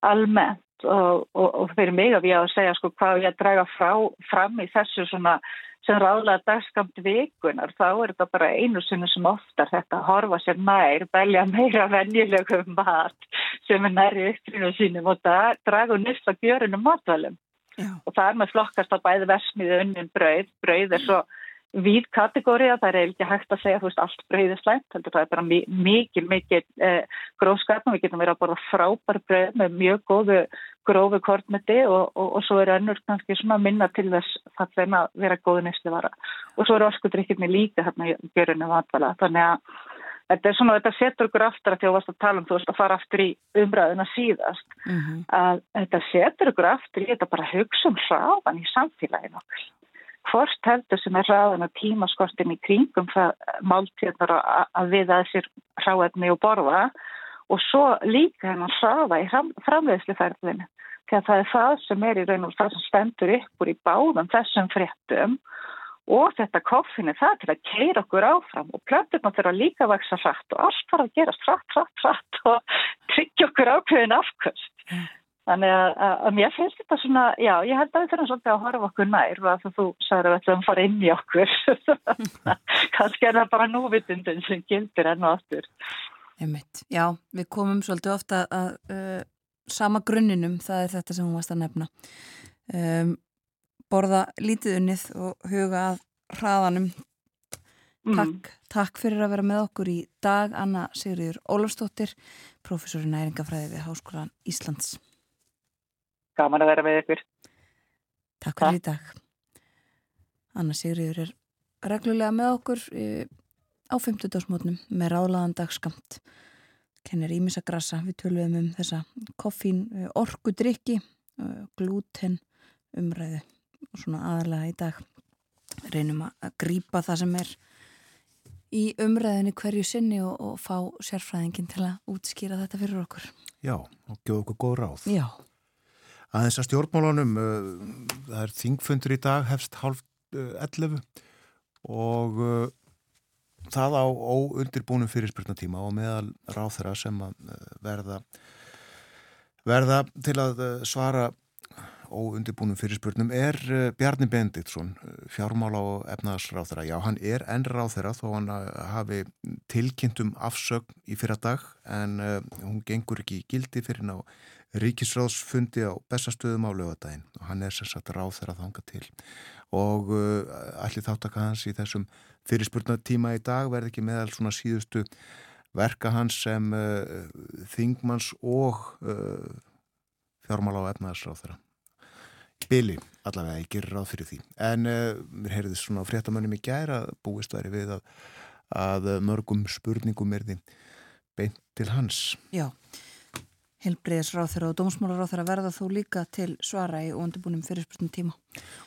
almennt og, og, og fyrir mig að ég á að segja sko hvað ég að draga frá, fram í þessu svona sem ráðlega dagskamt vikunar þá er þetta bara einu sinni sem oftar þetta að horfa sér nær, belja meira venjulegum mat sem er næri upprýnum sínum og það draga nýst að gjörunum matvalum Já. og það er með flokkast á bæði versmiði unnin brauð, brauð er svo víð kategóri að það er ekki hægt að segja veist allt brauðið slæmt, heldur það er bara mikil, mikil eh, grófskapnum, við getum verið að borða frábær brauð með mjög góðu grófu kortmeti og, og, og svo er önnur kannski svona minna til þess fallin að vera góðu nýsli vara og svo er orskudrykkirni líka hérna í görunum vatvala, þannig að þetta er svona, þetta setur okkur aftur að því að að tala um þú veist að fara aftur í umræðuna síðast. Mm -hmm. að þetta setur okkur aftur í þetta bara hugsa um hraðan í samfélaginu okkur hvort heldur sem er ræðan og tímaskortin í kringum máltíðnar að við að þessir hráefni og borða og svo líka hennar hraða í framleiðsluferðinu því að það er það sem er í raun og það sem stendur ykkur í báðum þessum fréttum og þetta koffinu það til að keira okkur áfram og plöndurna þurfa líka að vaksa hratt og allt þarf að gerast hratt, hratt, hratt og tryggja okkur ákveðin afkvöst. Þannig að, að, mér finnst þetta svona, já, ég held að við þurfum svolítið að horfa okkur nær og að þú sagður að við ætlum að fara inn í okkur. Kannski er það bara núvitundin sem gildir enn og aftur. Einmitt. Já, við komum svolítið ofta að uh, sama grunninum, það er þetta sem hún varst að nefna. Um, borða lítið unnið og huga að hraðanum. Mm. Takk, takk fyrir að vera með okkur í dag, Anna Sigriður Ólafstóttir, professor í næringafræði við Háskólan Íslands gaman að vera með ykkur. Takk fyrir í dag. Anna Sigriður er reglulega með okkur á 50 dagsmótnum með ráðlaðan dagskamt. Kennir ímissa grasa, við tölum um þessa koffín orkudrykki, glúten umræðu og svona aðalega í dag reynum að grýpa það sem er í umræðinni hverju sinni og, og fá sérfræðingin til að útskýra þetta fyrir okkur. Já, og gefa okkur góð ráð. Já að þess að stjórnmálunum uh, það er þingfundur í dag hefst halv 11 uh, og uh, það á óundirbúnum fyrirspurnatíma og meðal ráð þeirra sem verða verða til að svara óundirbúnum fyrirspurnum er Bjarni Bendiktsson fjármála og efnaðsráð þeirra já, hann er enn ráð þeirra þó hann hafi tilkynntum afsögn í fyrra dag en hún gengur ekki í gildi fyrir ná ríkisráðsfundi á bestastöðum á lögadaginn og hann er sérstaklega ráð þeirra þanga til og uh, allir þáttaka hans í þessum fyrirspurnatíma í dag verði ekki meðal svona síðustu verka hans sem uh, þingmanns og uh, fjármála á efnaðarsráð þeirra. Bili, allavega, ég gerir ráð fyrir því. En uh, mér heyrði svona fréttamönnum í gæra búist væri við að, að mörgum spurningum er því beint til hans. Já, Hilbriðisráð þeirra og dómsmálaráð þeirra verða þó líka til svara í óundibúnum fyrirspurnum tíma.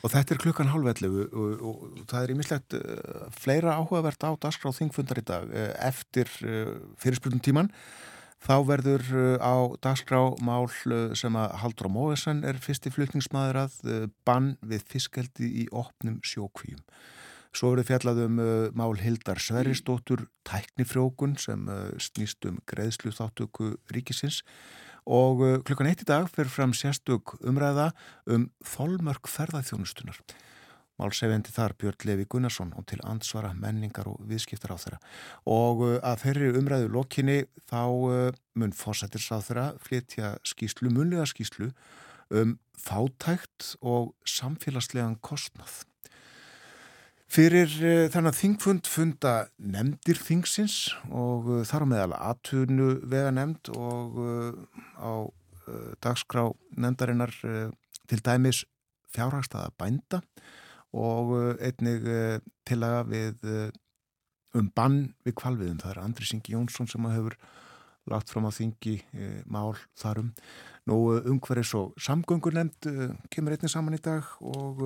Og þetta er klukkan halvellu og, og, og það er ímislegt uh, fleira áhugavert á dasgráð þingfundar í dag uh, eftir uh, fyrirspurnum tíman. Þá verður á dagskrá mál sem að Haldur á Móesson er fyrsti flutningsmaður að bann við fiskeldi í opnum sjókvíum. Svo verður fjallað um mál Hildar Sveristóttur tæknifrókun sem snýst um greiðslu þáttöku ríkisins og uh, klukkan eitt í dag fer fram sérstök umræða um þolmörk ferðarþjónustunar. Málsefendi þar Björn Levi Gunnarsson og til ansvara menningar og viðskiptar á þeirra. Og uh, að þeirri umræðu lokinni þá uh, mun fórsættirs á þeirra flytja skýslu, munlega skýslu um fátækt og samfélagslegan kostnað. Fyrir uh, þennan þingfund funda nefndir þingsins og uh, þar á meðal aðtunu vega nefnd og uh, á dagskrá nefndarinnar til dæmis fjárhagstaða bænda og einnig tillaga við um bann við kvalviðum. Það er Andri Singi Jónsson sem hefur lagt fram á þingi mál þarum. Nú umhverfis og samgöngur nefnd kemur einnig saman í dag og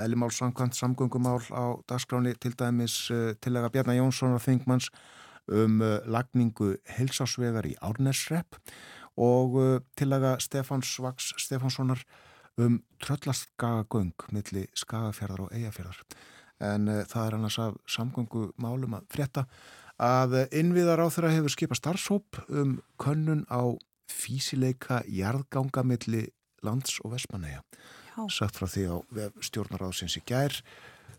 Elimál samkvæmt samgöngumál á dagskráni til dæmis uh, tillega Bjarnar Jónssonar Þingmanns um uh, lagningu helsásvegar í Árnesrepp og uh, tillega Stefáns Vaks Stefánssonar um tröllastgagagöng millir skagafjörðar og eigafjörðar. En það er annars af samgöngumálum að frétta að innviðar á þeirra hefur skipað starfsóp um könnun á físileika jarðganga millir lands og vestmanneja sagt frá því á stjórnaráðsins í gær.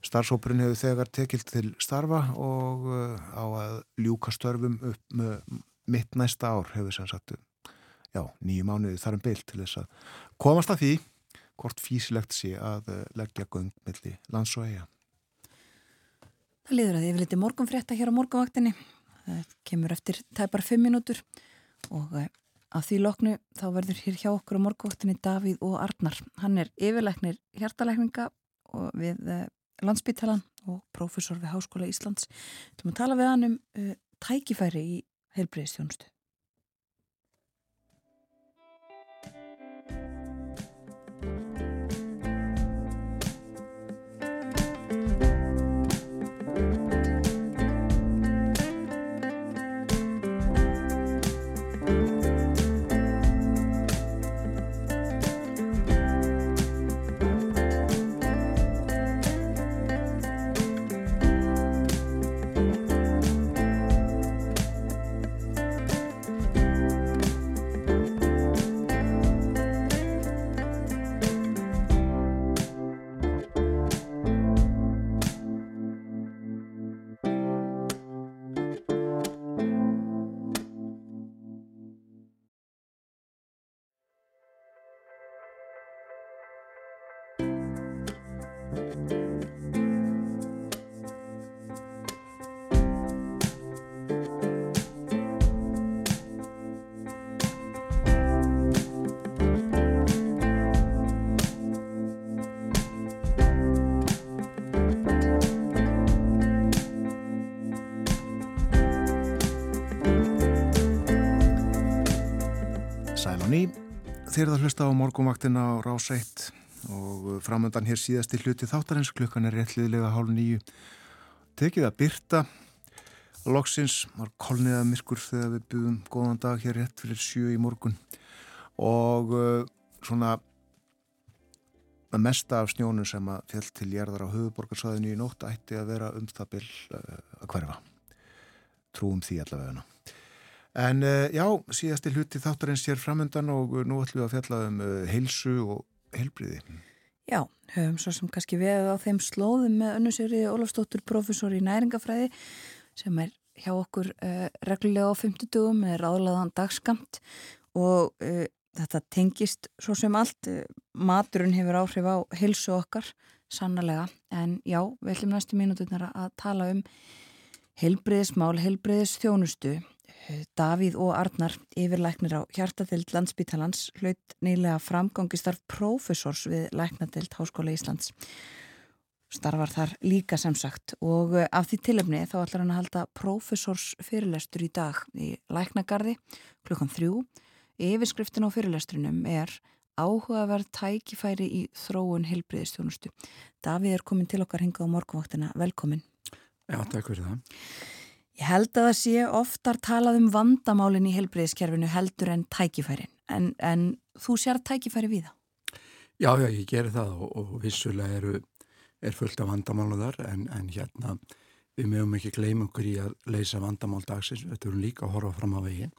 Starfsópurinn hefur þegar tekilt til starfa og uh, á að ljúka störfum upp mitt næsta ár hefur sem sagt já, nýju mánuði þar um byl til þess að komast að því hvort físilegt sé að uh, leggja göng millir lands og eiga. Það liður að ég vil eitthvað morgunfrétta hér á morgunvaktinni. Það kemur eftir tæpar fimm minútur og uh, Að því loknu þá verður hér hjá okkur á morgvoktinni Davíð og Arnar. Hann er yfirleiknir hjartalækninga við eh, landsbyttalan og prófessor við Háskóla Íslands. Þú maður tala við hann um uh, tækifæri í heilbreyðstjónustu. Þér að hlusta á morgumvaktina á rás 1 og framöndan hér síðasti hluti þáttarins klukkan er réttliðilega hálf nýju tekið að byrta loksins var kolniða myrkur þegar við byggum góðan dag hér rétt fyrir sjö í morgun. Og uh, svona mesta af snjónu sem að fjall til gerðar á höfuborgarsvæðinu í nótt ætti að vera um það byll uh, að hverfa. Trúum því allavega En uh, já, síðasti hluti þáttarins sér framöndan og nú ætlum við að fjalla um uh, heilsu og heilbriði. Já, höfum svo sem kannski við á þeim slóðum með önnusjöriði Ólafstóttur, professor í næringafræði sem er hjá okkur uh, reglulega á 50 dugum með ráðlaðan dagskamt og þetta tengist svo sem allt. Maturinn hefur áhrif á heilsu okkar, sannlega, en já, við ætlum næstu mínuturnar að tala um heilbriðismál, heilbriðis þjónustu Davíð og Arnar, yfirlæknir á hjartadild landsbítalans, hlaut nýlega framgangistarf prófessors við læknadild Háskóla Íslands. Starfar þar líka sem sagt og eh, af því tilöfni þá ætlar hann að halda prófessors fyrirlestur í dag í læknagarði klukkan þrjú. Yfirskriftin á fyrirlestrinum er áhugaverð tækifæri í þróun heilbriðistjónustu. Davíð er komin til okkar hingað á morgunvaktina. Velkomin. Já, takk fyrir það. Ég held að það sé oftar talað um vandamálinn í helbreyðskerfinu heldur en tækifærin, en, en þú sér tækifæri við það? Já, já, ég ger það og, og vissulega eru, er fullt af vandamálu þar en, en hérna við mögum ekki gleyma okkur í að leysa vandamál dagsins, við þurfum líka að horfa fram á veginn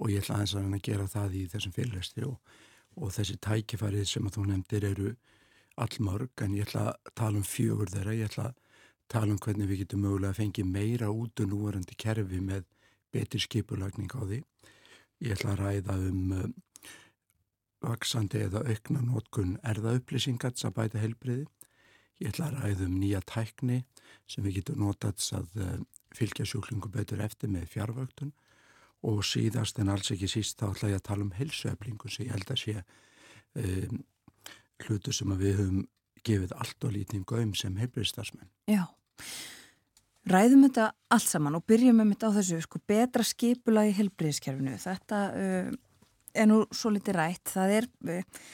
og ég ætla aðeins að gera það í þessum fyrirlesti og, og þessi tækifærið sem að þú nefndir eru allmörg en ég ætla að tala um fjögur þeirra, ég ætla að tala um hvernig við getum mögulega að fengi meira út og núverandi kerfi með betri skipulagning á því. Ég ætla að ræða um uh, vaksandi eða aukna nótkun erðaupplýsingat sem bæta heilbriði. Ég ætla að ræða um nýja tækni sem við getum notað að uh, fylgja sjúklingu betur eftir með fjárvöktun og síðast en alls ekki síst þá ætla ég að tala um heilsueflingu sem ég held að sé um, hlutu sem við höfum gefið allt og lítið um sem heilbriðstarfsmenn. Já. Ræðum þetta allt saman og byrjum með þetta á þessu sko, betra skipula í helbriðiskerfinu. Þetta uh, er nú svo litið rætt. Það er uh,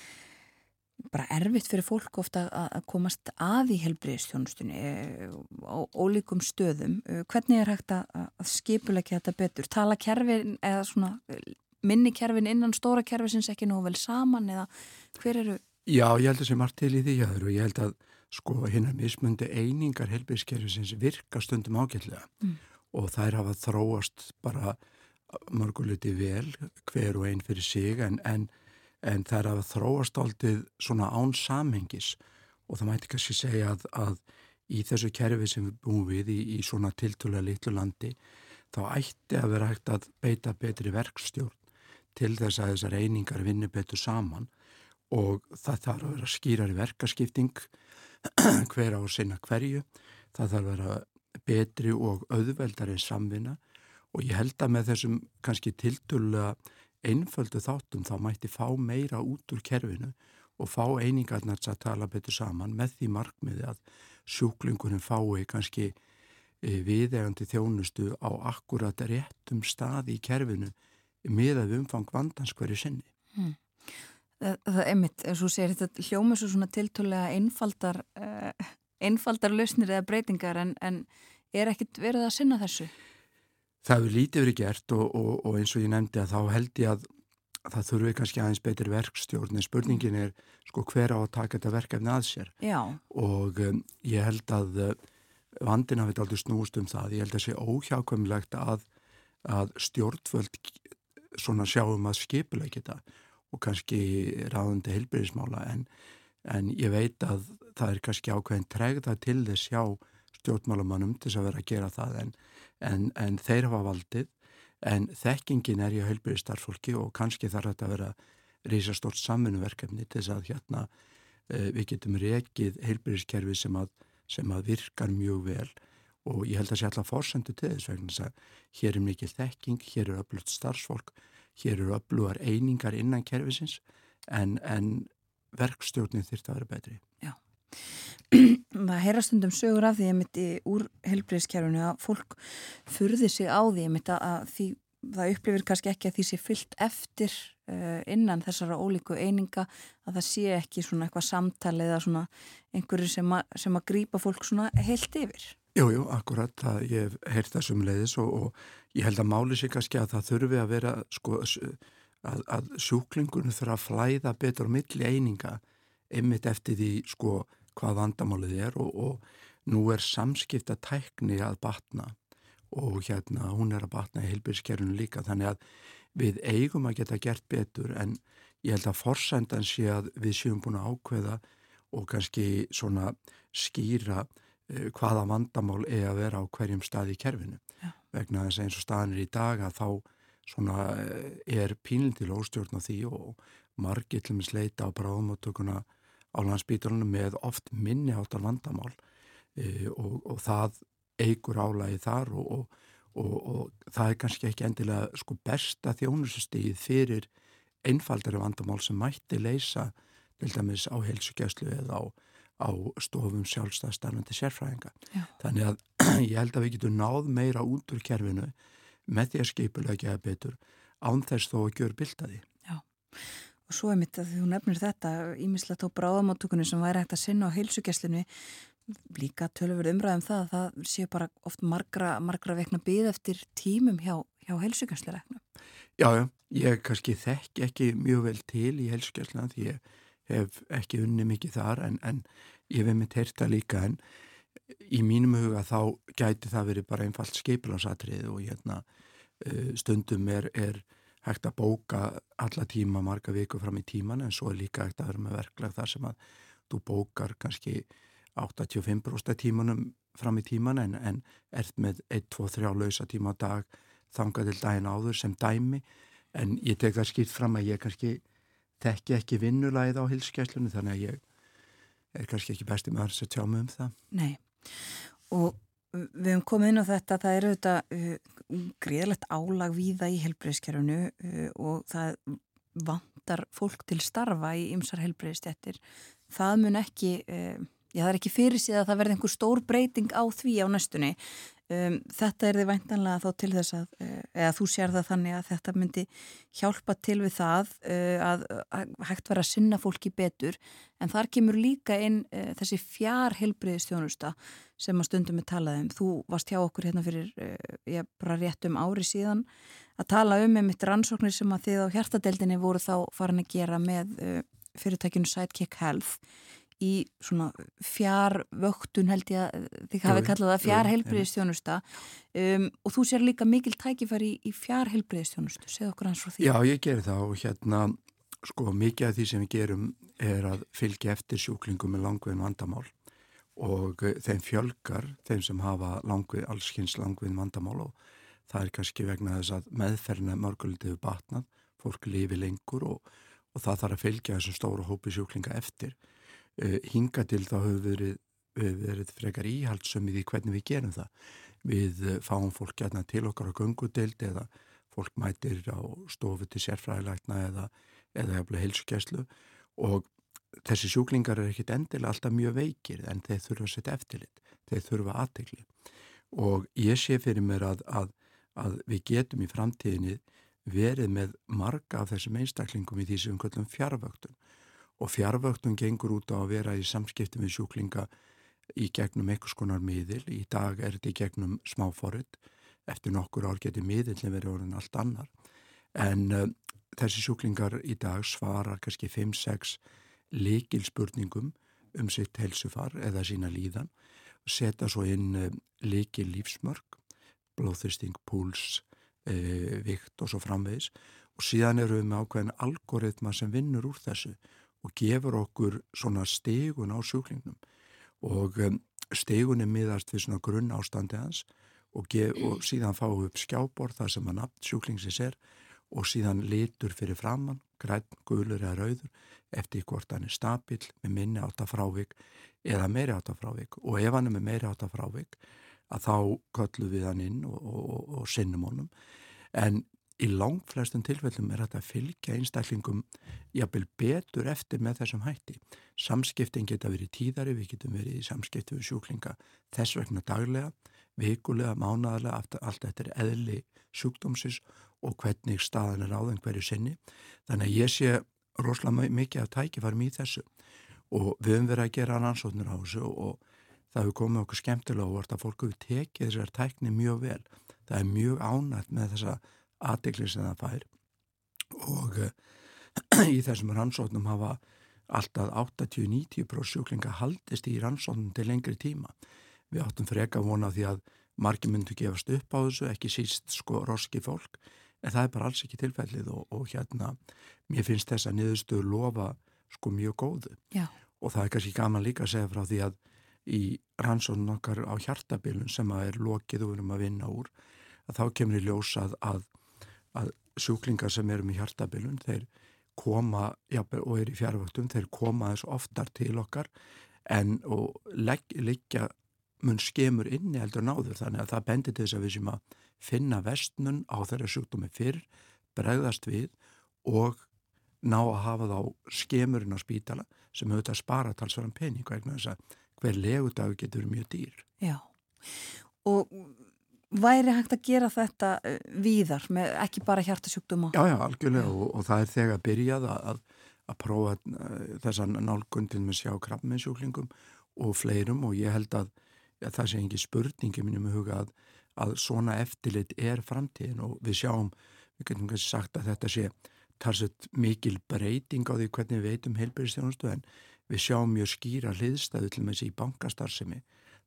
bara erfitt fyrir fólk ofta að komast að í helbriðistjónustunni uh, á ólíkum stöðum. Hvernig er hægt að, að skipula ekki þetta betur? Tala kerfin eða svona minni kerfin innan stóra kerfi sem ekki nú vel saman eða hver eru? Já, ég held að það sé margt til í því og ég held að sko hinnar mismundi einingar helbíðskerfisins virka stundum ágætlega mm. og þær hafa þróast bara mörguleiti vel hver og einn fyrir sig en, en, en þær hafa þróast aldrei svona án samhengis og það mæti kannski segja að, að í þessu kerfi sem við búum við í, í svona tiltúlega litlu landi þá ætti að vera hægt að beita betri verkstjórn til þess að þessar einingar vinni betur saman og það þarf að vera skýrar verkaskipting hver á sinna hverju, það þarf að vera betri og auðveldar en samvinna og ég held að með þessum kannski tildulega einföldu þáttum þá mætti fá meira út úr kerfinu og fá einingarnars að tala betur saman með því markmiði að sjúklingunum fái kannski e, viðegandi þjónustu á akkurat réttum staði í kerfinu með að umfang vandans hverju sinni. Hmm. Það, er mitt, eins og sér þetta hljómið svo svona tiltúlega einfaldar uh, einfaldar lausnir eða breytingar en, en er ekkit verið að sinna þessu? Það hefur lítið verið gert og, og, og eins og ég nefndi að þá held ég að það þurfi kannski aðeins betri verkstjórn en spurningin er sko hver á að taka þetta verkefni að sér Já. og um, ég held að uh, vandina veit aldrei snúst um það, ég held að það sé óhjákvæmilegt að, að stjórnvöld svona sjáum að skipulegja þetta og kannski ráðandi heilbyrðismála en, en ég veit að það er kannski ákveðin tregða til þess hjá stjórnmálamannum til þess að vera að gera það en, en, en þeir hafa valdið en þekkingin er hjá heilbyrðistarfólki og kannski þarf þetta að vera reysastort samfunnverkefni til þess að hérna e, við getum rekið heilbyrðiskerfi sem sem að virkar mjög vel. Og ég held að sé alltaf fórsendu til þess vegna að hér er mikil þekking, hér er öflut starfsfólk hér eru öflugar einingar innan kervisins en, en verkstjórnin þurft að vera betri. Já. Það heyrastundum sögur af því að mitt í úr helbriðskerfunu að fólk furði sig á því að, að því, það upplifir kannski ekki að því sé fyllt eftir uh, innan þessara ólíku eininga að það sé ekki svona eitthvað samtali eða svona einhverju sem, a, sem að grýpa fólk svona heilt yfir. Jú, jú, akkurat, það, ég hef heyrt þessum leiðis og, og ég held að máli sig kannski að það þurfi að vera sko, að, að sjúklingunum þurfa að flæða betur milli eininga ymmit eftir því sko hvað vandamálið er og, og nú er samskipta tækni að batna og hérna hún er að batna í heilbyrgskerfunu líka þannig að við eigum að geta gert betur en ég held að forsendan sé að við séum búin að ákveða og kannski svona skýra hvaða vandamál er að vera á hverjum stað í kerfinu Já. vegna þess að eins og staðinir í dag að þá eh, er pínlindil óstjórn á því og margir til með sleita á bráðmáttökuna á landsbítalunum með oft minni áttar vandamál e, og, og það eigur álægi þar og, og, og, og það er kannski ekki endilega sko besta þjónusestíð fyrir einfaldari vandamál sem mætti leysa til dæmis á heilsugjastlu eða á, á stofum sjálfstæðstarfandi sérfræðinga. Já. Þannig að ég held að við getum náð meira út úr kerfinu með því að skipulegja betur án þess þó að gjör bildaði. Já, og svo er mitt að þú nefnir þetta ímislegt á bráðamáttökunni sem væri hægt að sinna á heilsugjastlunni líka tölur umræðum það að það sé bara oft margra, margra vekna byggð eftir tímum hjá, hjá heilsugjastlureknum. Já, já, ég kannski þekk ekki mjög vel til í heilsugjastluna því ég hef ekki unni mikið þar en, en ég hef með terta líka en í mínum huga þá gæti það verið bara einfalt skeipilansatrið og hérna uh, stundum er, er hægt að bóka alla tíma marga viku fram í tíman en svo er líka hægt að vera með verklag þar sem að þú bókar kannski 85% tímanum fram í tíman en, en ert með 1-2-3 lausa tíma á dag þangað til daginn áður sem dæmi. En ég tek það skýrt fram að ég kannski tekki ekki vinnulæð á hilskjæslunni þannig að ég er kannski ekki besti maður sem tjá mig um það. Nei og við hefum komið inn á þetta það eru þetta uh, greiðlegt álag víða í helbreyðskerfunu uh, og það vantar fólk til starfa í ymsar helbreyðstjættir það mun ekki uh, Já, það er ekki fyrir síðan að það verði einhver stór breyting á því á næstunni. Um, þetta er þið væntanlega þá til þess að, uh, eða þú sér það þannig að þetta myndi hjálpa til við það uh, að, að hægt vera að sinna fólki betur, en þar kemur líka inn uh, þessi fjár helbriðistjónusta sem að stundum við talaðum. Þú varst hjá okkur hérna fyrir, ég bara rétt um ári síðan, að tala um með mitt rannsóknir sem að þið á hjartadeldinni voru þá farin að gera með fyrirtækinu Sidekick Health í svona fjárvöktun held ég að þið hafi kallað það fjárhelbriðistjónusta um, og þú sér líka mikil tækifæri í, í fjárhelbriðistjónustu, segð okkur hans frá því. Já, ég ger það og hérna sko mikið af því sem við gerum er að fylgja eftir sjúklingum með langviðin vandamál og eh, þeim fjölgar, þeim sem hafa langvið, allskynns langviðin vandamál og það er kannski vegna þess að meðferna mörguldið batnað, fólk lifi lengur og, og það þarf að fylgja þessum stóru hópi sjúklinga eftir hinga til þá hefur verið, verið frekar íhaldsum í því hvernig við gerum það. Við eh, fáum fólk gætna til okkar á gungudeld eða fólk mætir á stofu til sérfræðilegna eða, eða hefðið heilsugjæslu og þessi sjúklingar er ekkit endilega alltaf mjög veikir en þeir þurfa að setja eftirlit, þeir þurfa aðtegli og ég sé fyrir mér að, að, að við getum í framtíðinni verið með marga af þessum einstaklingum í því sem við kallum fjárvöktun og fjárvöktun gengur út á að vera í samskiptum við sjúklinga í gegnum einhvers konar miðil. Í dag er þetta í gegnum smáforrið, eftir nokkur ár geti miðilin verið orðin allt annar. En uh, þessi sjúklingar í dag svara kannski 5-6 líkilspurningum um sitt helsufar eða sína líðan og setja svo inn uh, líkil lífsmörk, blóðþristing, púls, uh, vikt og svo framvegis og síðan eru við með ákveðin algoritma sem vinnur úr þessu og gefur okkur svona stegun á sjúklingnum. Og um, stegun er miðast við svona grunn ástandi hans og, og síðan við upp skjábor það sem að nafn sjúklingsins er og síðan litur fyrir framann, græn, gulur eða rauður eftir hvort hann er stabil með minni áttafrávik eða meiri áttafrávik og ef hann er með meiri áttafrávik að þá köllum við hann inn og, og, og sinnum honum. En í langflestum tilfellum er þetta að fylgja einstaklingum jafnvel betur eftir með þessum hætti. Samskiptin geta verið tíðari, við getum verið í samskipti við sjúklinga þess vegna daglega, vikulega, mánaðarlega, allt er eðli sjúkdómsis og hvernig staðan er á þenn hverju sinni. Þannig að ég sé rosalega mikið að tækifærum í þessu og við höfum verið að gera rannsóknir á þessu og það hefur komið okkur skemmtilega og vart að fólku við tekið þessar tækni mjög vel. Það er mjög ánætt með þessa aðdekli sem það fær og uh, í þessum rannsóknum hafa alltaf 80-90% sjúklinga haldist í rannsóknum til lengri tíma. Við áttum freka vona því að margir myndu gefast upp á þessu, ekki síst sko roski fólk, en það er bara alls ekki tilfellið og, og hérna mér finnst þess að niðurstöður lofa sko mjög góðu Já. og það er kannski gaman líka að segja frá því að í rannsóknum okkar á hjartabilun sem að er lokið og við erum að vinna úr að þá kemur í ljós að, að sjúklingar sem eru með hjartabilun þeir koma, já, og er í fjárvöktum þeir koma þess oftar til okkar en og leggja mun skemur inni heldur náður þannig að það bendir til þess að við sem að finna vestnun á þeirra sjúkdómi fyrr, bregðast við og ná að hafa þá skemurinn á spítala sem auðvitað spara talsvaran pening hver legudag getur mjög dýr. Já, og væri hægt að gera þetta eh, víðar, með ekki bara hjartasjúkdóma? Já, já, algjörlega og, og það er þegar byrjað að, að prófa uh, þessan nálgundin með sjá krabbmennsjúklingum og fleirum og ég held að ja, það sé ekki spurningi minnum huga að, að svona eftirlit er framtíðin og við sjáum, við getum kannski sagt að þetta sé tarsett mikil breyting á því hvernig við veitum heilbyrjastjónustu en við sjáum mjög skýra hliðstæðu til með þessi í bankastarðsemi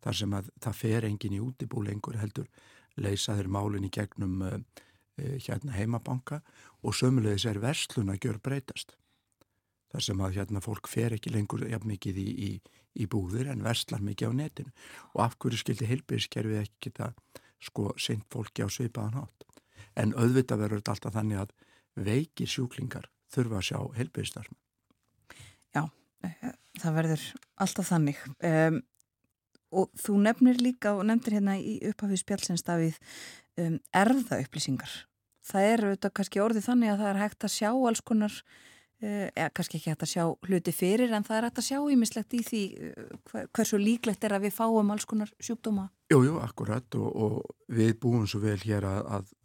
þar sem að það fer engin í útibú lengur heldur leysa þeir málinn í gegnum uh, hérna heimabanka og sömulegis er verslun að gjör breytast. Þar sem að hérna fólk fer ekki lengur jafn mikið í, í, í búðir en verslar mikið á netinu. Og af hverju skildi heilbyrjaskerfið ekki geta sko seint fólki á sveipaðan hátt? En auðvitað verður þetta alltaf þannig að veikir sjúklingar þurfa að sjá heilbyrjastarfum Já, eh, það verður alltaf þannig. Um, og þú nefnir líka og nefndir hérna í upphafið spjálsinnstafið um, erða upplýsingar. Það er auðvitað kannski orðið þannig að það er hægt að sjá alls konar, uh, eða kannski ekki hægt að sjá hluti fyrir en það er hægt að sjá ímislegt í því uh, hversu líklegt er að við fáum alls konar sjúkdóma. Jú, jú, akkurat og, og við búum svo vel hér að, að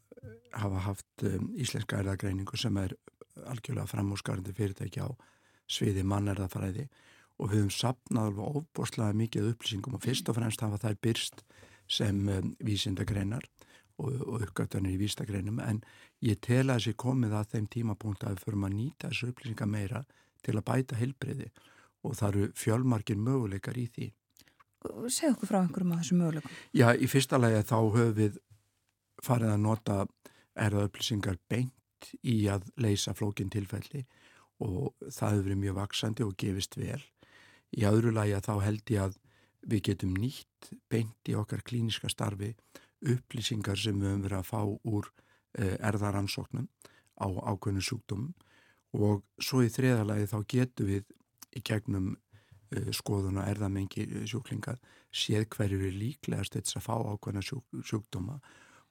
hafa haft um, íslenska erðagreiningu sem er algjörlega framhúsgarandi fyrirtæki á sviði mannerðafræði og við höfum sapnað alveg ofboslega mikið upplýsingum og fyrst og fremst hafa þær byrst sem um, vísindagreinar og, og uppgötanir í vísindagreinum en ég tel að þessi komið að þeim tímapunkt að við förum að nýta þessu upplýsinga meira til að bæta heilbreyði og það eru fjölmarkir möguleikar í því. Segð okkur frá einhverjum af þessu möguleikum. Já, í fyrsta lagi þá höfum við farið að nota erða upplýsingar beint í að leysa flókin tilfelli og það hefur verið mjög vaksandi og gefist vel Í öðru lagi að þá held ég að við getum nýtt beint í okkar klíniska starfi upplýsingar sem við höfum verið að fá úr eh, erðaransóknum á ákveðinu sjúkdómum. Og svo í þriðalagi þá getum við í gegnum uh, skoðun og erðamengi sjúklingar séð hverju er líklegast þess að fá ákveðina sjúk, sjúkdóma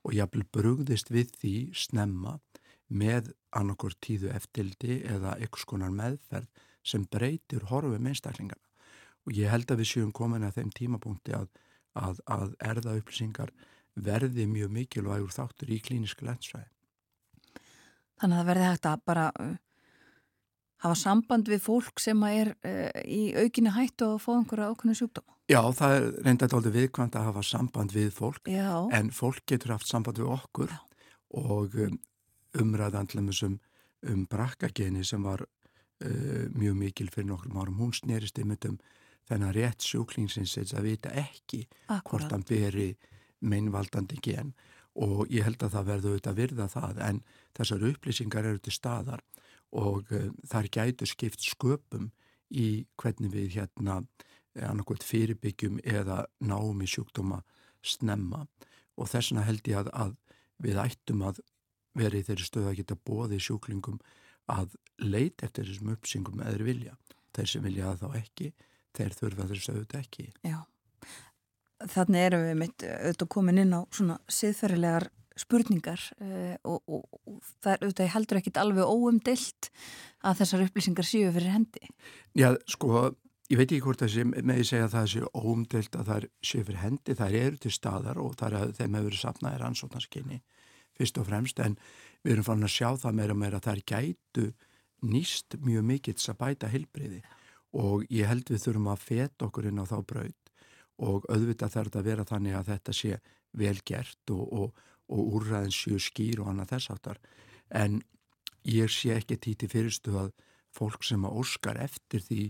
og jáfnvel brugðist við því snemma með annarkor tíðu eftirldi eða eitthvað skonar meðferð sem breytir horfum einstaklingarna og ég held að við séum komin að þeim tímapunkti að, að, að erða upplýsingar verði mjög mikilvægur þáttur í klíniska lensvæði. Þannig að það verði hægt að bara uh, hafa samband við fólk sem er uh, í aukinni hættu og fá einhverja ákveðinu sjúkdóma? Já, það er reynda tóldi viðkvæmt að hafa samband við fólk Já. en fólk getur haft samband við okkur Já. og um, umræðandlum um, um brakkageni sem var uh, mjög mikil fyrir nokkrum árum. Hún snerist einmitt um þennan rétt sjúklingsins að vita ekki Akkurat. hvort hann beri meinvaldandi gen og ég held að það verður auðvitað að virða það en þessar upplýsingar eru til staðar og uh, þar gætu skipt sköpum í hvernig við hérna eh, annarkvæmt fyrirbyggjum eða náum í sjúkdóma snemma og þess vegna held ég að, að við ættum að vera í þeirri stöðu að geta bóði sjúklingum að leita eftir þessum uppsingum eða vilja. Þeir sem vilja það þá ekki þeir þurfa þess auðvitað ekki. Já, þannig erum við mitt auðvitað komin inn á svona siðferðilegar spurningar uh, og, og, og það er auðvitað heldur ekkit alveg óumdilt að þessar upplýsingar séu fyrir hendi. Já, sko, ég veit ekki hvort það sé með því segja að það sé óumdilt að það séu fyrir hendi, það eru til staðar og það er að þeim hefur verið sapnaðir ansóknarskinni fyrst og fremst en við erum fann að sjá það meira og meira að það er gætu nýst mjög mikill að bæta hilbriði og ég held við þurfum að feta okkur inn á þá braut og auðvitað þarf þetta að vera þannig að þetta sé vel gert og, og, og úrræðin séu skýr og annað þess aftar en ég sé ekki títi fyrirstu að fólk sem að óskar eftir því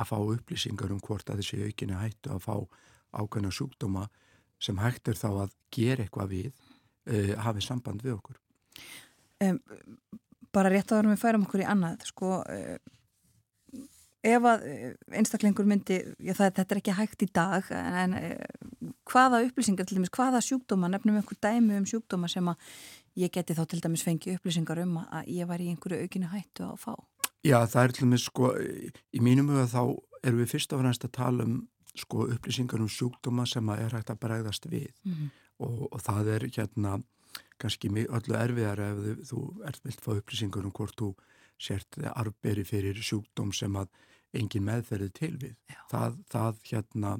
að fá upplýsingar um hvort að þessi aukinni hættu að fá ákveðna sjúkdóma sem hægt er þá að gera eitthvað við uh, hafi samband við okkur. Um, bara rétt að vera með færum okkur í annað, sko, uh, ef að eh, einstaklingur myndi, já það, þetta er ekki hægt í dag, en, en eh, hvaða upplýsingar til dæmis, hvaða sjúkdóma, nefnum einhver dæmi um sjúkdóma sem að ég geti þá til dæmis fengi upplýsingar um að ég var í einhverju aukinu hættu að fá? Já, það er til dæmis sko, í mínum huga þá erum við fyrst og fremst að tala um sko upplýsingar um sjúkdóma sem að er hægt að bregðast við mm -hmm. og, og það er hérna kannski öllu erfiðar ef þú ert vilt fá upplýsingur um hvort þú sért arberi fyrir sjúkdóm sem að engin meðferði til við. Það, það hérna,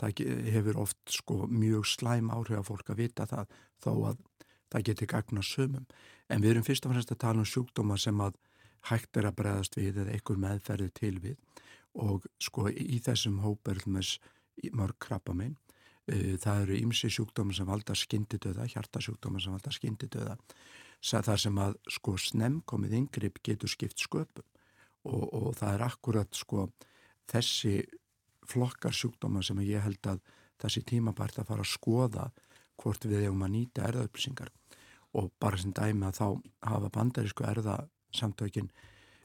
það hefur oft sko mjög slæm áhrif að fólk að vita það þó að það getur gagna sömum. En við erum fyrst og fremst að tala um sjúkdóma sem að hægt er að bregðast við eða einhver meðferði til við og sko í þessum hóperlum mörg krabba minn Eh, það eru ymsi sjúkdóma sem valda skyndidöða, hjartasjúkdóma sem valda skyndidöða. Það sem að sko snemkomið yngripp getur skipt sköpum og, og það er akkurat sko þessi flokkar sjúkdóma sem ég held að þessi tímabært að fara að skoða hvort við hefum að nýta erðaupplýsingar og bara sem dæmi að þá hafa bandarísku erðasamtökin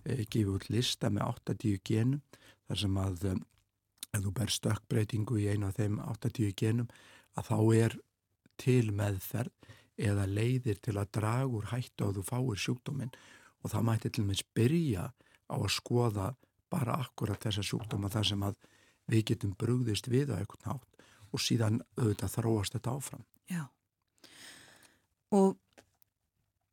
e, gefið út lista með 80 genum þar sem að ef þú ber stökkbreytingu í einu af þeim 80 genum að þá er til meðferð eða leiðir til að draga úr hættu að þú fáir sjúkdóminn. Og það mætti til og meins byrja á að skoða bara akkurat þessa sjúkdóma þar sem að við getum brugðist við á eitthvað nátt og síðan auðvitað þróast þetta áfram. Já. Og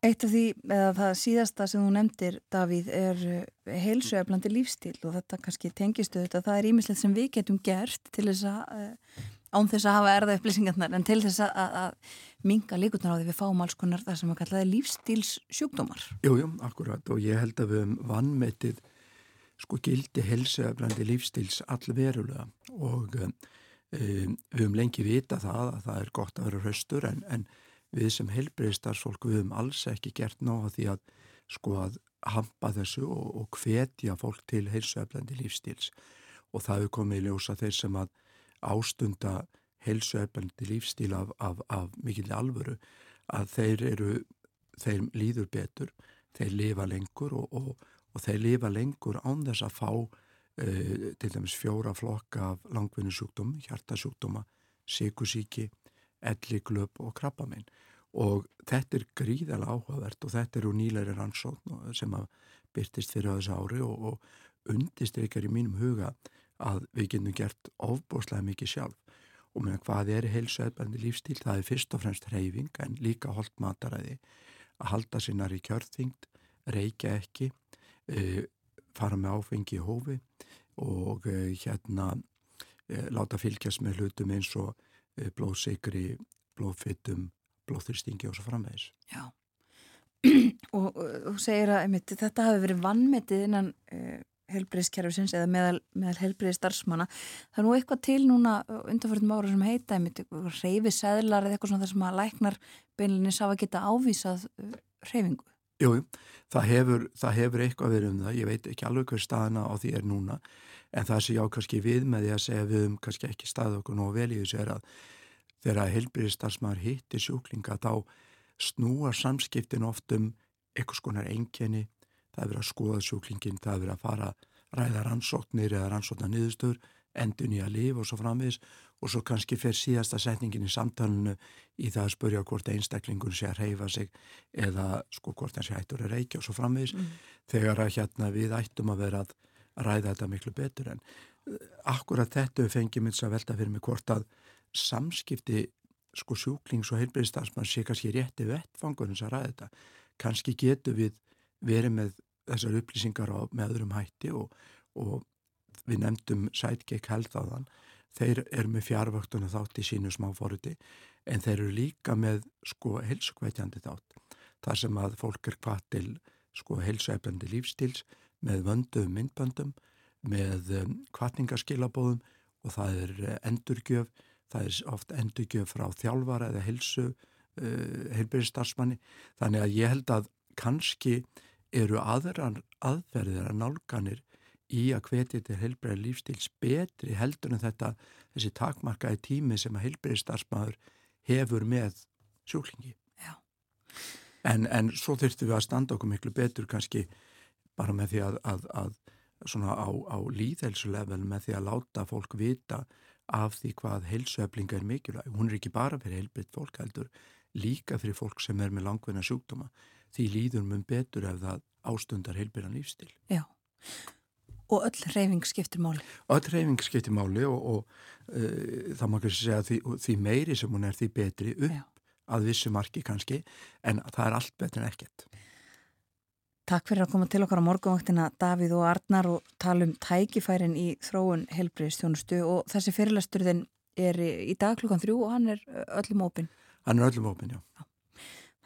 Eitt af því, eða það síðasta sem þú nefndir, Davíð, er eh, heilsueflandi lífstíl og þetta kannski tengistu þetta. Það er ímislegt sem við getum gert til þess að, eh, án þess að hafa erða upplýsingarnar, en til þess að, að minga líkutnar á því við fáum alls konar það sem að kallaði lífstíls sjúkdómar. Jújú, akkurat og ég held að við höfum vannmetið sko gildi heilsueflandi lífstíls allverulega og um, við höfum lengi vita það að það er gott að vera hraustur en, en við sem heilbreyðstarfsfólk við höfum alls ekki gert nóga því að sko að hampa þessu og, og hvetja fólk til heilsueflandi lífstíls og það hefur komið í ljósa þeir sem að ástunda heilsueflandi lífstíl af, af, af mikill alvöru að þeir eru, þeir líður betur, þeir lifa lengur og, og, og þeir lifa lengur án þess að fá uh, til dæmis fjóra flokka af langvinni hjartasjúkdóma, síkusíki elliklöp og krabbaminn og þetta er gríðalega áhugavert og þetta eru nýlæri rannsókn sem að byrtist fyrir þessu ári og, og undistreikar í mínum huga að við getum gert ofbóslega mikið sjálf. Og með hvað er heilsuðbændi lífstíl, það er fyrst og fremst reyfing en líka holdt mataræði. Að halda sinnar í kjörþyngd reykja ekki e, fara með áfengi í hófi og e, hérna e, láta fylgjast með hlutum eins og blóðsikri, blóðfittum, blóðþyrstingi og svo framvegis. Já, og þú segir að einmitt, þetta hafi verið vannmetið innan helbriðskerfisins eða meðal, meðal helbriðstarfsmanna. Það er nú eitthvað til núna undanförðum ára sem heita reyfi seðlar eða eitthvað svona þar sem að læknar beinlinni sá að geta ávísað uh, reyfingu. Jú, það hefur, það hefur eitthvað verið um það, ég veit ekki alveg hver staðina á því er núna en það sem ég á kannski við með því að segja við um kannski ekki staðu okkur nógu vel í þessu er að þegar heilbyrðistarsmaður hittir sjúklinga þá snúar samskiptin oft um eitthvað skonar engjeni, það er verið að skoða sjúklingin, það er verið að fara ræða rannsóknir eða rannsóknar niðurstöður endun í að lifa og svo framviðis og svo kannski fer síðasta setningin í samtalenu í það að spurja hvort einstaklingun sé að reyfa sig eða sko hvort hann sé hættur að reykja og svo framviðis mm. þegar að hérna við ættum að vera að ræða þetta miklu betur. En eh, akkurat þetta fengið minns að velta fyrir mig hvort að samskipti sko sjúklings og heilbreyðstarfsmann sé kannski rétti vettfangur eins að ræða þetta. Kannski getur við verið með þessar upplýsingar á, með öðrum hætti og, og við nefndum á þann. Þeir eru með fjárvöktuna þátt í sínu smáfóruti en þeir eru líka með sko helsukvætjandi þátt þar sem að fólk er hvað til sko helsueflandi lífstíls með vönduðum myndböndum með um, kvartningarskilabóðum og það er uh, endurgjöf það er oft endurgjöf frá þjálfara eða helsu uh, heilbyrjastarfsmanni þannig að ég held að kannski eru aðrar aðferðir að nálganir í að hvetja til heilbreyða lífstíls betri heldur en þetta þessi takmarkaði tími sem að heilbreyði starfsmæður hefur með sjúklingi. En, en svo þurftum við að standa okkur miklu betur kannski bara með því að, að, að svona á, á líðhelsulevel með því að láta fólk vita af því hvað heilsueflinga er mikilvæg. Hún er ekki bara fyrir heilbreytt fólk heldur, líka fyrir fólk sem er með langveina sjúkdóma. Því líður mun betur ef það ástundar heilbreyðan lífstil. Já. Og öll reyfing skiptir máli. Öll reyfing skiptir máli og, og uh, það má ekki segja því, því meiri sem hún er því betri upp Já. að vissu marki kannski en það er allt betur en ekkert. Takk fyrir að koma til okkar á morgunvaktina Davíð og Arnar og tala um tækifærin í þróun helbriðstjónustu og þessi fyrirlasturðin er í dag klukkan þrjú og hann er öllum ópin. Hann er öllum ópin, já. já.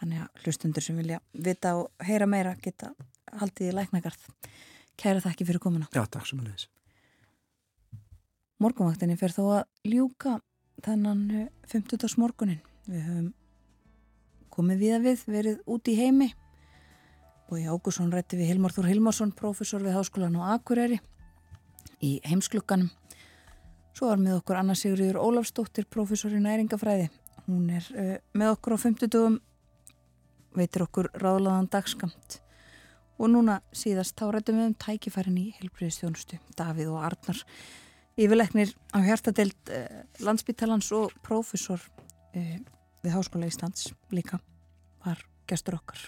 Þannig að hlustundur sem vilja vita og heyra meira geta haldið í læknagarð. Kæra þakki fyrir komuna. Já, takk sem að leiðis. Morgunvaktinni fer þó að ljúka þennan 50. morgunin. Við höfum komið við að við, verið út í heimi Bói Ágússon rætti við Hilmar Þór Hilmarsson, profesor við Háskólan og Akureyri í heimsklukkanum. Svo var með okkur Anna Sigriður Ólafsdóttir, profesor í næringafræði. Hún er uh, með okkur á 50 dögum, veitir okkur ráðlaðan dagskamt. Og núna síðast þá rættum við um tækifærin í helbriðstjónustu, Davíð og Arnar. Yfirleiknir á hjartadelt uh, landsbyttalans og profesor uh, við Háskóla Íslands líka var gestur okkar.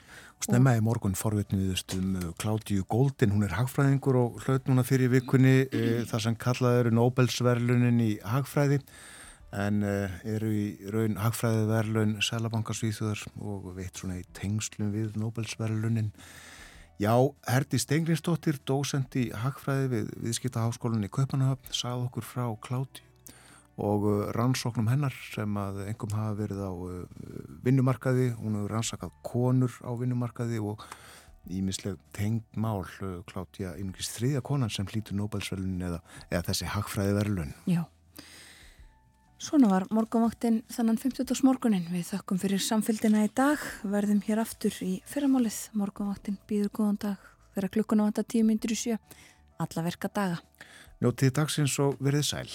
Snemma í morgun forvitniðust um Kládíu Góldin, hún er hagfræðingur og hlaut núna fyrir vikunni e, þar sem kallað eru Nobelsverlunin í hagfræði en e, eru í raun hagfræðiverlun Sælabankarsvíþjóðar og veit svona í tengslum við Nobelsverlunin. Já, Herdi Stengriðsdóttir, dósend í hagfræði við Viðskiptaháskólinni Kaupanahöfn, sagði okkur frá Kládíu og uh, rannsóknum hennar sem að engum hafa verið á uh, vinnumarkaði, hún hefur rannsakað konur á vinnumarkaði og ímisleg tengd mál uh, Klátja einungis þriðja konan sem hlýtur Nobelsverlun eða, eða þessi hagfræði verlun. Já. Svona var morgunvaktinn þannan 50. morgunin. Við þakkum fyrir samfélgina í dag. Verðum hér aftur í fyrramálið. Morgunvaktinn býður góðan dag þegar klukkuna vanda tíu myndir í sjö. Alla verka daga. Njótið dagsins og verið sæl.